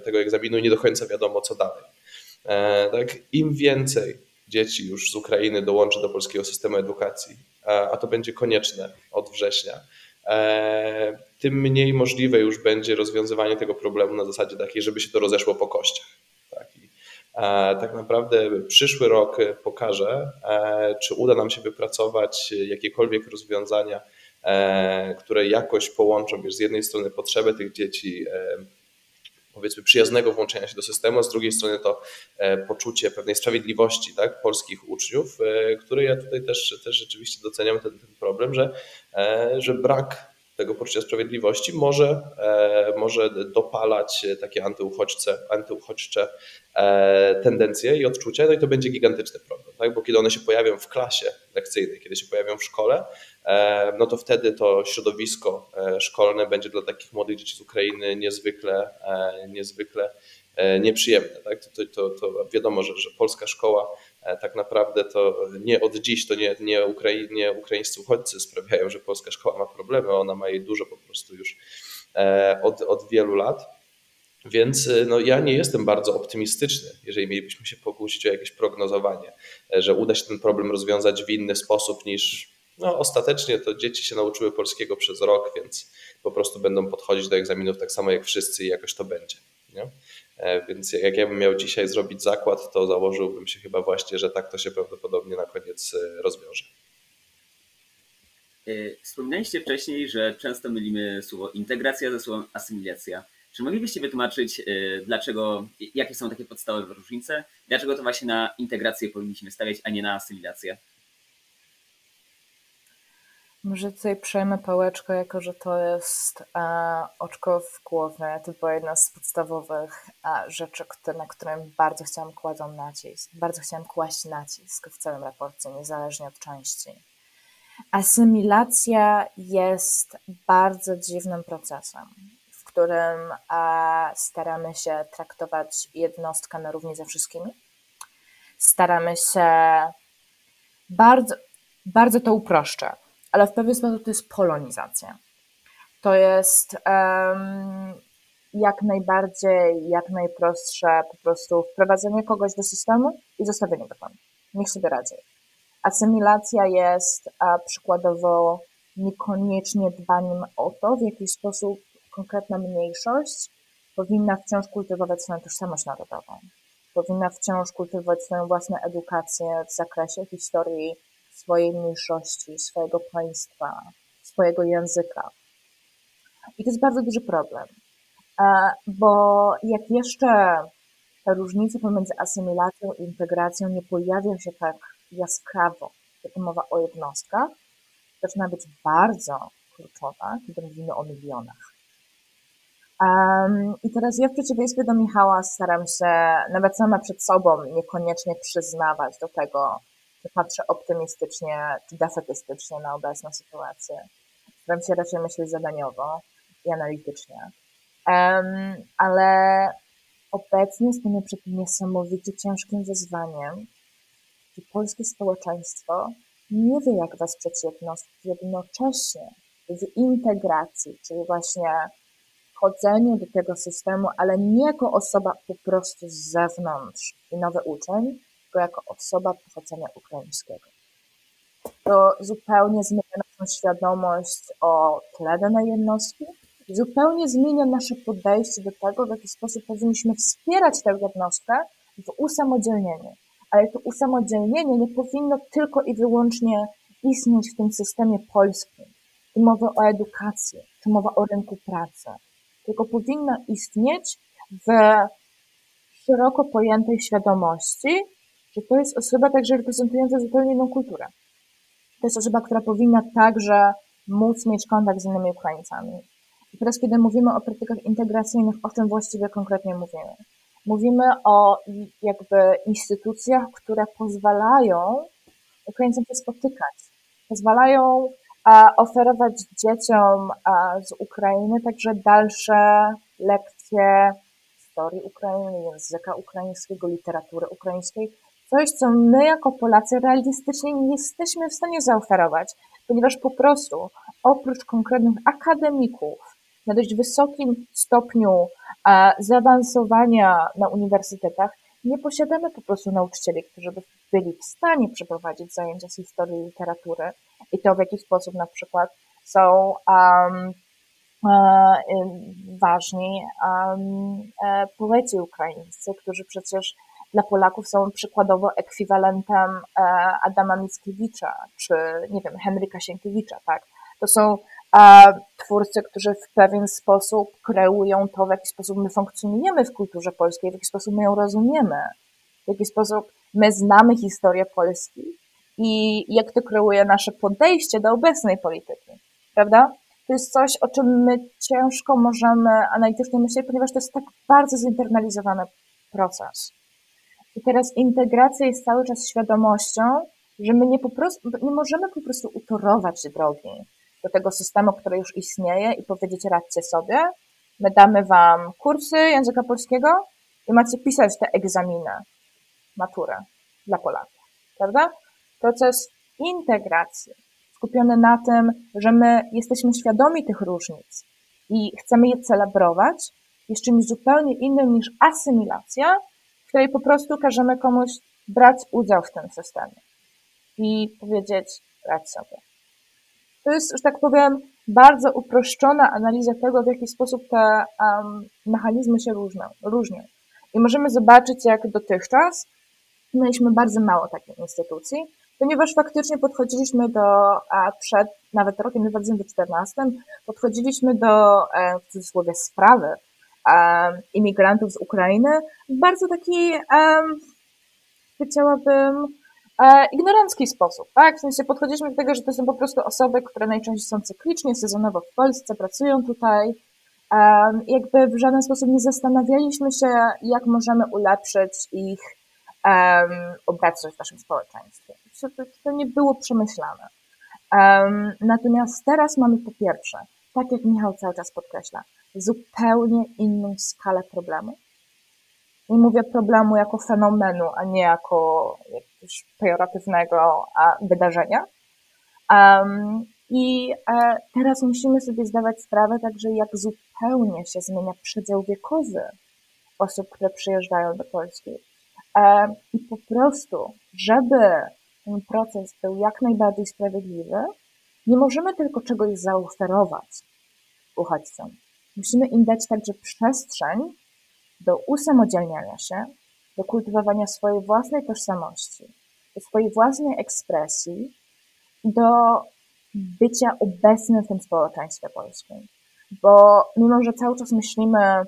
tego egzaminu i nie do końca wiadomo, co dalej. E, tak, Im więcej dzieci już z Ukrainy dołączy do polskiego systemu edukacji, a to będzie konieczne od września, tym mniej możliwe już będzie rozwiązywanie tego problemu na zasadzie takiej, żeby się to rozeszło po kościach. E, tak naprawdę przyszły rok pokaże, e, czy uda nam się wypracować jakiekolwiek rozwiązania, e, które jakoś połączą wiesz, z jednej strony potrzebę tych dzieci, powiedzmy przyjaznego włączenia się do systemu, a z drugiej strony to poczucie pewnej sprawiedliwości tak, polskich uczniów, które ja tutaj też, też rzeczywiście doceniam ten, ten problem, że, że brak tego poczucia sprawiedliwości może, e, może dopalać takie antyuchodźce, antyuchodźcze e, tendencje i odczucia, no i to będzie gigantyczny problem, tak? bo kiedy one się pojawią w klasie lekcyjnej, kiedy się pojawią w szkole, e, no to wtedy to środowisko szkolne będzie dla takich młodych dzieci z Ukrainy niezwykle, niezwykle nieprzyjemne. Tak? To, to, to wiadomo, że, że polska szkoła tak naprawdę to nie od dziś, to nie, nie, Ukrai nie ukraińscy uchodźcy sprawiają, że polska szkoła ma problemy, ona ma jej dużo po prostu już e, od, od wielu lat. Więc e, no, ja nie jestem bardzo optymistyczny, jeżeli mielibyśmy się pokusić o jakieś prognozowanie, że uda się ten problem rozwiązać w inny sposób niż no, ostatecznie to dzieci się nauczyły polskiego przez rok, więc po prostu będą podchodzić do egzaminów tak samo jak wszyscy i jakoś to będzie. Nie? E, więc jak ja bym miał dzisiaj zrobić zakład, to założyłbym się chyba właśnie, że tak to się prawdopodobnie na koniec e, rozwiąże. E, wspominaliście wcześniej, że często mylimy słowo integracja ze słowem asymilacja. Czy moglibyście wytłumaczyć, dlaczego, jakie są takie podstawowe różnice? Dlaczego to właśnie na integrację powinniśmy stawiać, a nie na asymilację? Może tutaj przejmę pałeczkę, jako że to jest e, oczko w głowie. To była jedna z podstawowych e, rzeczy, które, na którym bardzo chciałam kłaść nacisk. Bardzo chciałam kłaść nacisk w całym raporcie, niezależnie od części. Asymilacja jest bardzo dziwnym procesem, w którym staramy się traktować jednostkę na równi ze wszystkimi. Staramy się bardzo, bardzo to uproszczę, ale w pewien sposób to jest polonizacja. To jest um, jak najbardziej, jak najprostsze po prostu wprowadzenie kogoś do systemu i zostawienie go tam. Niech sobie radzi. Asymilacja jest a, przykładowo niekoniecznie dbaniem o to, w jaki sposób konkretna mniejszość powinna wciąż kultywować swoją tożsamość narodową. Powinna wciąż kultywować swoją własną edukację w zakresie historii swojej mniejszości, swojego państwa, swojego języka. I to jest bardzo duży problem, e, bo jak jeszcze ta różnica pomiędzy asymilacją i integracją nie pojawia się tak jaskrawo, kiedy mowa o jednostkach, zaczyna być bardzo kluczowa, kiedy mówimy o milionach. Um, I teraz ja w przeciwieństwie do Michała staram się nawet sama przed sobą niekoniecznie przyznawać do tego, patrzę optymistycznie czy defetystycznie na obecną sytuację. Staram się raczej myśleć zadaniowo i analitycznie. Um, ale obecnie stoimy przed niesamowicie ciężkim wyzwaniem, że polskie społeczeństwo nie wie, jak wesprzeć jednostki jednocześnie w integracji, czyli właśnie wchodzeniu do tego systemu, ale nie jako osoba po prostu z zewnątrz i nowy uczeń, tylko jako osoba pochodzenia ukraińskiego. To zupełnie zmienia naszą świadomość o tle danej jednostki, zupełnie zmienia nasze podejście do tego, w jaki sposób powinniśmy wspierać tę jednostkę w usamodzielnieniu. Ale to usamodzielnienie nie powinno tylko i wyłącznie istnieć w tym systemie polskim. Tu mowa o edukacji, czy mowa o rynku pracy, tylko powinna istnieć w szeroko pojętej świadomości, że to jest osoba także reprezentująca zupełnie inną kulturę. To jest osoba, która powinna także móc mieć kontakt z innymi Ukraińcami. I teraz, kiedy mówimy o praktykach integracyjnych, o czym właściwie konkretnie mówimy? Mówimy o jakby instytucjach, które pozwalają Ukraińcom się spotykać, pozwalają oferować dzieciom z Ukrainy także dalsze lekcje historii Ukrainy, języka ukraińskiego, literatury ukraińskiej. Coś, co my jako Polacy realistycznie nie jesteśmy w stanie zaoferować, ponieważ po prostu oprócz konkretnych akademików na dość wysokim stopniu zaawansowania na uniwersytetach, nie posiadamy po prostu nauczycieli, którzy by byli w stanie przeprowadzić zajęcia z historii literatury i to w jaki sposób na przykład są um, ważni um, poeci ukraińscy, którzy przecież dla Polaków są przykładowo ekwiwalentem e, Adama Mickiewicza, czy nie wiem, Henryka Sienkiewicza, tak? To są twórcy, którzy w pewien sposób kreują to, w jaki sposób my funkcjonujemy w kulturze polskiej, w jaki sposób my ją rozumiemy, w jaki sposób my znamy historię Polski i jak to kreuje nasze podejście do obecnej polityki, prawda? To jest coś, o czym my ciężko możemy analitycznie myśleć, ponieważ to jest tak bardzo zinternalizowany proces. I teraz integracja jest cały czas świadomością, że my nie, po prostu, nie możemy po prostu utorować drogi do tego systemu, który już istnieje i powiedzieć radźcie sobie, my damy wam kursy języka polskiego i macie pisać te egzaminy, maturę dla Polaków, prawda? Proces integracji skupiony na tym, że my jesteśmy świadomi tych różnic i chcemy je celebrować, jest czymś zupełnie innym niż asymilacja, w której po prostu każemy komuś brać udział w tym systemie i powiedzieć radź sobie. To jest, że tak powiem, bardzo uproszczona analiza tego, w jaki sposób te um, mechanizmy się różnią, różnią. I możemy zobaczyć, jak dotychczas mieliśmy bardzo mało takich instytucji, ponieważ faktycznie podchodziliśmy do, a przed nawet rokiem 2014, podchodziliśmy do, e, w cudzysłowie, sprawy imigrantów z Ukrainy w bardzo taki, powiedziałabym, e, ignorancki sposób, tak? W sensie podchodziliśmy do tego, że to są po prostu osoby, które najczęściej są cyklicznie, sezonowo w Polsce, pracują tutaj. Jakby w żaden sposób nie zastanawialiśmy się, jak możemy ulepszyć ich um, obecność w naszym społeczeństwie. To, to nie było przemyślane. Um, natomiast teraz mamy po pierwsze, tak jak Michał cały czas podkreśla, zupełnie inną skalę problemu. Nie mówię problemu jako fenomenu, a nie jako jakiegoś pejoratywnego wydarzenia. Um, I e, teraz musimy sobie zdawać sprawę także, jak zupełnie się zmienia przedział wiekowy osób, które przyjeżdżają do Polski. E, I po prostu, żeby ten proces był jak najbardziej sprawiedliwy, nie możemy tylko czegoś zaoferować uchodźcom. Musimy im dać także przestrzeń do usamodzielniania się, do kultywowania swojej własnej tożsamości, do swojej własnej ekspresji, do bycia obecnym w tym społeczeństwie polskim. Bo mimo, że cały czas myślimy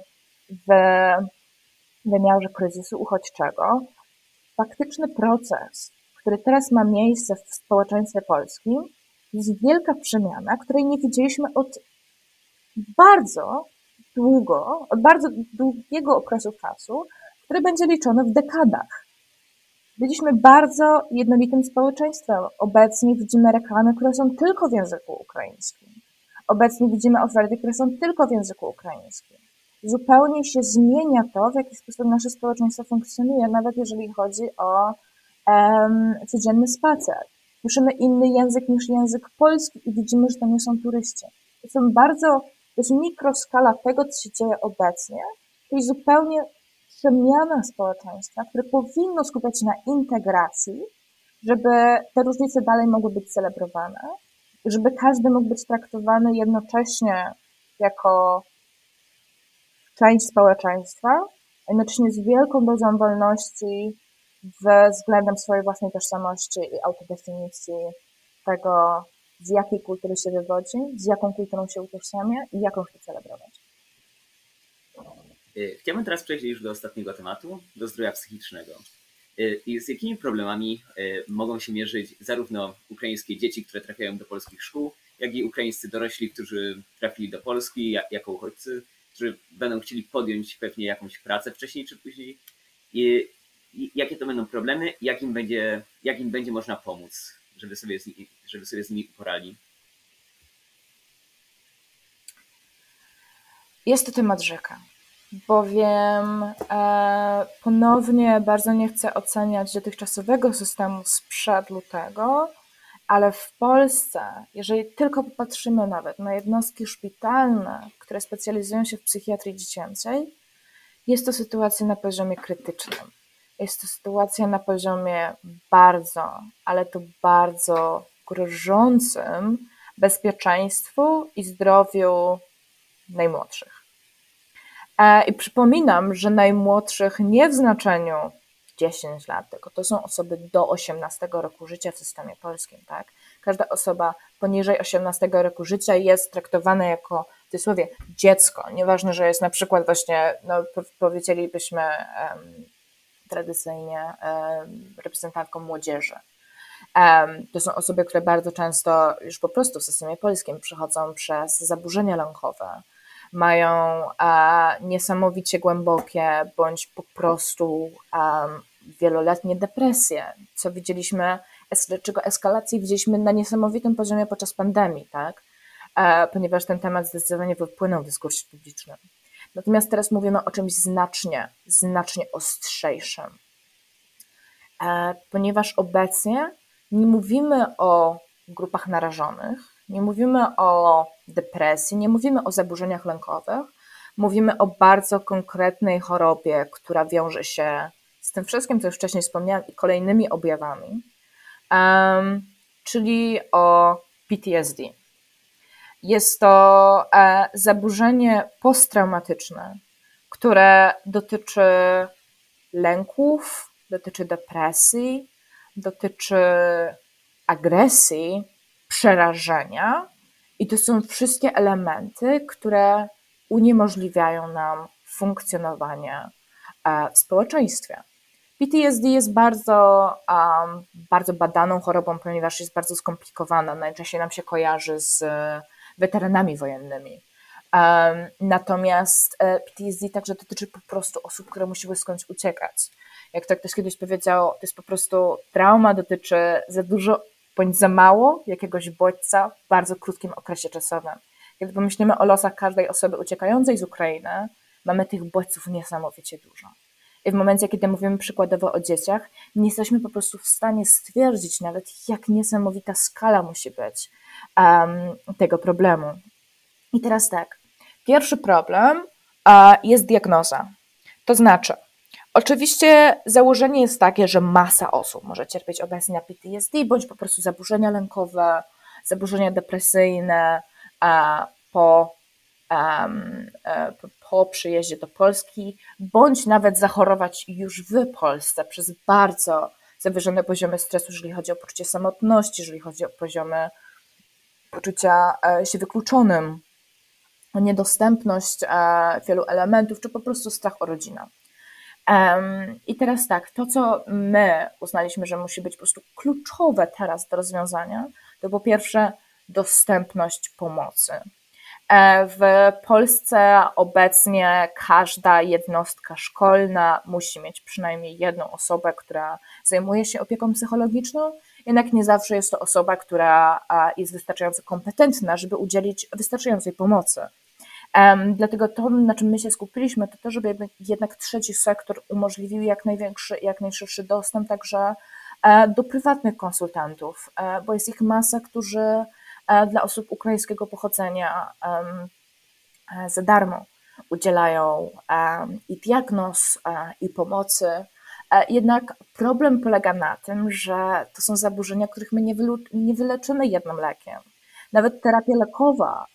w wymiarze kryzysu uchodźczego, faktyczny proces, który teraz ma miejsce w społeczeństwie polskim, jest wielka przemiana, której nie widzieliśmy od bardzo długo, od bardzo długiego okresu czasu, który będzie liczony w dekadach. Byliśmy bardzo jednolitym społeczeństwem. Obecnie widzimy reklamy, które są tylko w języku ukraińskim. Obecnie widzimy oferty, które są tylko w języku ukraińskim. Zupełnie się zmienia to, w jaki sposób nasze społeczeństwo funkcjonuje, nawet jeżeli chodzi o um, codzienny spacer. Słyszymy inny język niż język polski i widzimy, że to nie są turyści. To są bardzo to jest mikroskala tego, co się dzieje obecnie, czyli zupełnie przemiana społeczeństwa, które powinno skupiać się na integracji, żeby te różnice dalej mogły być celebrowane, żeby każdy mógł być traktowany jednocześnie jako część społeczeństwa, jednocześnie z wielką dozą wolności względem swojej własnej tożsamości i autodefinicji tego, z jakiej kultury się wywodzi, z jaką kulturą się utożsamia i jaką chce celebrować. Y, chciałbym teraz przejść już do ostatniego tematu, do zdrowia psychicznego. Y, I z jakimi problemami y, mogą się mierzyć zarówno ukraińskie dzieci, które trafiają do polskich szkół, jak i ukraińscy dorośli, którzy trafili do Polski jako uchodźcy, którzy będą chcieli podjąć pewnie jakąś pracę wcześniej czy później. I jakie to będą problemy, jak im będzie, jak im będzie można pomóc żeby sobie z, nimi, żeby sobie z nimi porali? Jest to temat rzeka, bowiem e, ponownie bardzo nie chcę oceniać dotychczasowego systemu sprzed lutego, ale w Polsce, jeżeli tylko popatrzymy nawet na jednostki szpitalne, które specjalizują się w psychiatrii dziecięcej, jest to sytuacja na poziomie krytycznym. Jest to sytuacja na poziomie bardzo, ale to bardzo grożącym bezpieczeństwu i zdrowiu najmłodszych. E, I przypominam, że najmłodszych nie w znaczeniu 10 lat, tylko to są osoby do 18 roku życia w systemie polskim. Tak? Każda osoba poniżej 18 roku życia jest traktowana jako w cudzysłowie dziecko. Nieważne, że jest na przykład właśnie, no, powiedzielibyśmy, tradycyjnie reprezentantką młodzieży. To są osoby, które bardzo często już po prostu w systemie polskim przechodzą przez zaburzenia lękowe, mają niesamowicie głębokie bądź po prostu wieloletnie depresje, co widzieliśmy, czego eskalacji widzieliśmy na niesamowitym poziomie podczas pandemii, tak? E, ponieważ ten temat zdecydowanie wypłynął w dyskursie publicznym. Natomiast teraz mówimy o czymś znacznie, znacznie ostrzejszym. E, ponieważ obecnie nie mówimy o grupach narażonych, nie mówimy o depresji, nie mówimy o zaburzeniach lękowych, mówimy o bardzo konkretnej chorobie, która wiąże się z tym wszystkim, co już wcześniej wspomniałam, i kolejnymi objawami, um, czyli o PTSD. Jest to e, zaburzenie posttraumatyczne, które dotyczy lęków, dotyczy depresji, dotyczy agresji, przerażenia. I to są wszystkie elementy, które uniemożliwiają nam funkcjonowanie e, w społeczeństwie. PTSD jest bardzo, um, bardzo badaną chorobą, ponieważ jest bardzo skomplikowana. Najczęściej nam się kojarzy z weteranami wojennymi. Natomiast e, PTSD także dotyczy po prostu osób, które musiły skądś uciekać. Jak to ktoś kiedyś powiedział, to jest po prostu trauma, dotyczy za dużo bądź za mało jakiegoś bodźca w bardzo krótkim okresie czasowym. Kiedy pomyślimy o losach każdej osoby uciekającej z Ukrainy, mamy tych bodźców niesamowicie dużo. W momencie, kiedy mówimy przykładowo o dzieciach, nie jesteśmy po prostu w stanie stwierdzić nawet, jak niesamowita skala musi być um, tego problemu. I teraz tak, pierwszy problem jest diagnoza. To znaczy, oczywiście założenie jest takie, że masa osób może cierpieć obecnie na PTSD bądź po prostu zaburzenia lękowe, zaburzenia depresyjne po po przyjeździe do Polski, bądź nawet zachorować już w Polsce przez bardzo zawyżone poziomy stresu, jeżeli chodzi o poczucie samotności, jeżeli chodzi o poziomy poczucia e, się wykluczonym, niedostępność e, wielu elementów, czy po prostu strach o rodzinę. I teraz tak, to co my uznaliśmy, że musi być po prostu kluczowe teraz do rozwiązania, to po pierwsze dostępność pomocy E, w Polsce obecnie każda jednostka szkolna musi mieć przynajmniej jedną osobę, która zajmuje się opieką psychologiczną, jednak nie zawsze jest to osoba, która jest wystarczająco kompetentna, żeby udzielić wystarczającej pomocy. Dlatego to, na czym my się skupiliśmy, to to, żeby jednak trzeci sektor umożliwił jak największy, jak najszerszy dostęp także e, do prywatnych konsultantów, e, bo jest ich masa, którzy E, dla osób ukraińskiego pochodzenia e, za darmo udzielają i diagnoz, e, i pomocy. Jednak problem polega na tym, że to są zaburzenia, których my nie, nie wyleczymy jednym lekiem. Nawet terapia lekowa,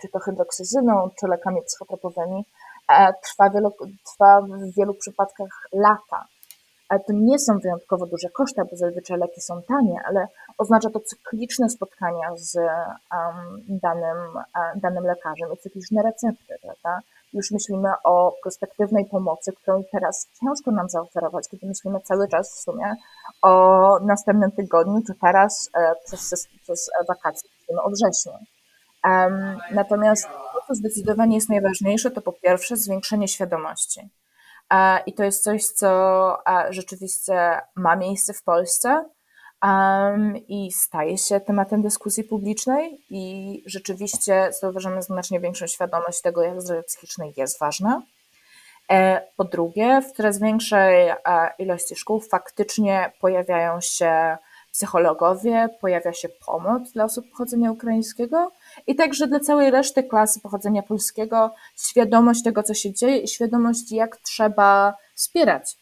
czy to hydroksyzyną, czy lekami psychotropowymi, trwa, trwa w wielu przypadkach lata to nie są wyjątkowo duże koszty, bo zazwyczaj leki są tanie, ale oznacza to cykliczne spotkania z danym, uh, danym lekarzem i cykliczne recepty, prawda? Już myślimy o perspektywnej pomocy, którą teraz ciężko nam zaoferować, kiedy myślimy cały czas w sumie o następnym tygodniu, czy teraz e, przez, przez wakacje, myślimy o wrześniu. Natomiast to, co zdecydowanie jest najważniejsze, to po pierwsze zwiększenie świadomości i to jest coś, co rzeczywiście ma miejsce w Polsce i staje się tematem dyskusji publicznej i rzeczywiście zauważamy znacznie większą świadomość tego, jak zdrowie psychiczne jest ważne. E, po drugie, w coraz większej ilości szkół faktycznie pojawiają się psychologowie, pojawia się pomoc dla osób pochodzenia ukraińskiego i także dla całej reszty klasy pochodzenia polskiego świadomość tego, co się dzieje i świadomość, jak trzeba wspierać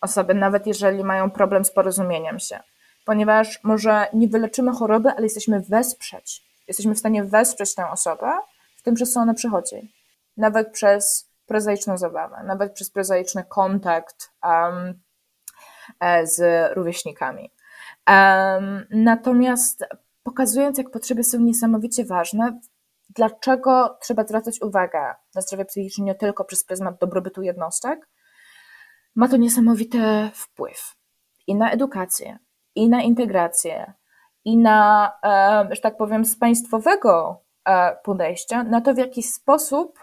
osoby, nawet jeżeli mają problem z porozumieniem się. Ponieważ może nie wyleczymy choroby, ale jesteśmy wesprzeć. Jesteśmy w stanie wesprzeć tę osobę w tym, przez co ona przechodzi. Nawet przez prozaiczną zabawę, nawet przez prozaiczny kontakt um, z rówieśnikami. Um, natomiast pokazując, jak potrzeby są niesamowicie ważne, dlaczego trzeba zwracać uwagę na zdrowie psychiczne nie tylko przez pryzmat dobrobytu jednostek, ma to niesamowity wpływ i na edukację, i na integrację, i na, że tak powiem, z państwowego e, podejścia, na to, w jaki sposób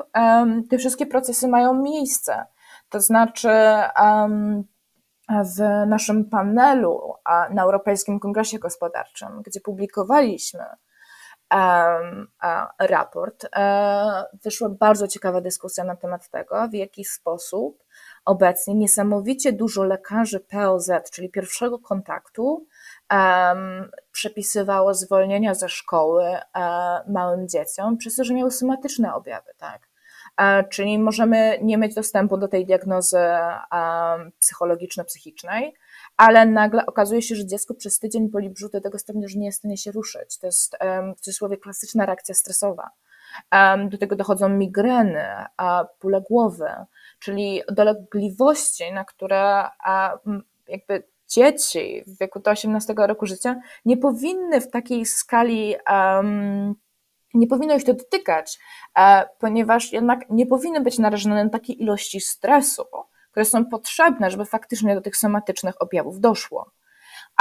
te wszystkie procesy mają miejsce. To znaczy, w naszym panelu na Europejskim Kongresie Gospodarczym, gdzie publikowaliśmy raport, e, wyszła bardzo ciekawa dyskusja na temat tego, w jaki sposób obecnie niesamowicie dużo lekarzy POZ, czyli pierwszego kontaktu, przepisywało zwolnienia ze szkoły e, małym dzieciom, przez to, że miały somatyczne objawy, tak czyli możemy nie mieć dostępu do tej diagnozy psychologiczno-psychicznej, ale nagle okazuje się, że dziecko przez tydzień boli brzuch do tego stopnia, że nie jest w stanie się ruszyć. To jest w cudzysłowie klasyczna reakcja stresowa. Do tego dochodzą migreny, bóle głowy, czyli dolegliwości, na które jakby dzieci w wieku do 18 roku życia nie powinny w takiej skali um, nie powinno ich to dotykać, e, ponieważ jednak nie powinny być narażone na takie ilości stresu, które są potrzebne, żeby faktycznie do tych somatycznych objawów doszło.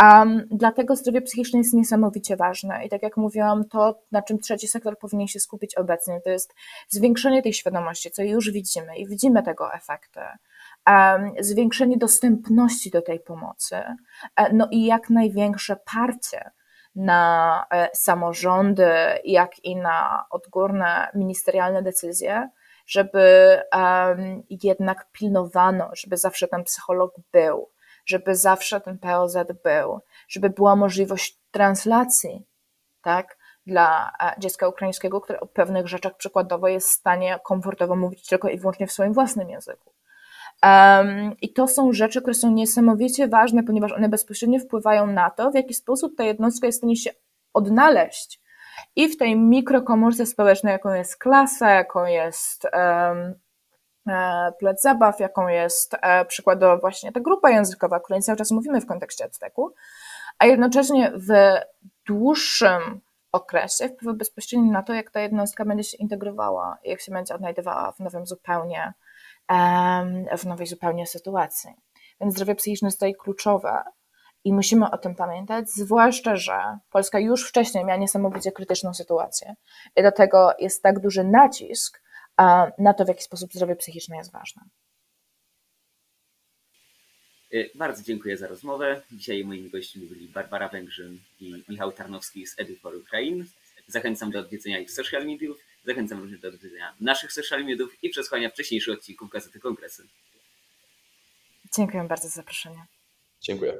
Um, dlatego zdrowie psychiczne jest niesamowicie ważne i tak jak mówiłam, to na czym trzeci sektor powinien się skupić obecnie, to jest zwiększenie tej świadomości, co już widzimy i widzimy tego efekty, um, zwiększenie dostępności do tej pomocy, e, no i jak największe parcie na e, samorządy, jak i na odgórne ministerialne decyzje, żeby um, jednak pilnowano, żeby zawsze ten psycholog był, żeby zawsze ten POZ był, żeby była możliwość translacji, tak, dla e, dziecka ukraińskiego, które o pewnych rzeczach przykładowo jest w stanie komfortowo mówić tylko i wyłącznie w swoim własnym języku. Um, I to są rzeczy, które są niesamowicie ważne, ponieważ one bezpośrednio wpływają na to, w jaki sposób ta jednostka jest w stanie się odnaleźć i w tej mikrokomórce społecznej, jaką jest klasa, jaką jest um, plac zabaw, jaką jest e, przykładowo właśnie ta grupa językowa, o której cały czas mówimy w kontekście Azteku, a jednocześnie w dłuższym okresie wpływa bezpośrednio na to, jak ta jednostka będzie się integrowała, jak się będzie odnajdywała w nowym zupełnie, w nowej zupełnie sytuacji. Więc zdrowie psychiczne jest tutaj kluczowe i musimy o tym pamiętać, zwłaszcza, że Polska już wcześniej miała niesamowicie krytyczną sytuację i do tego jest tak duży nacisk na to, w jaki sposób zdrowie psychiczne jest ważne. Y, bardzo dziękuję za rozmowę. Dzisiaj moimi gośćmi byli Barbara Węgrzyn i Michał Tarnowski z Edu for Ukraine. Zachęcam do odwiedzenia ich social mediów, zachęcam również do odwiedzenia naszych social mediów i przesłania wcześniejszych odcinków Gazety Kongresy. Dziękuję bardzo za zaproszenie. Dziękuję.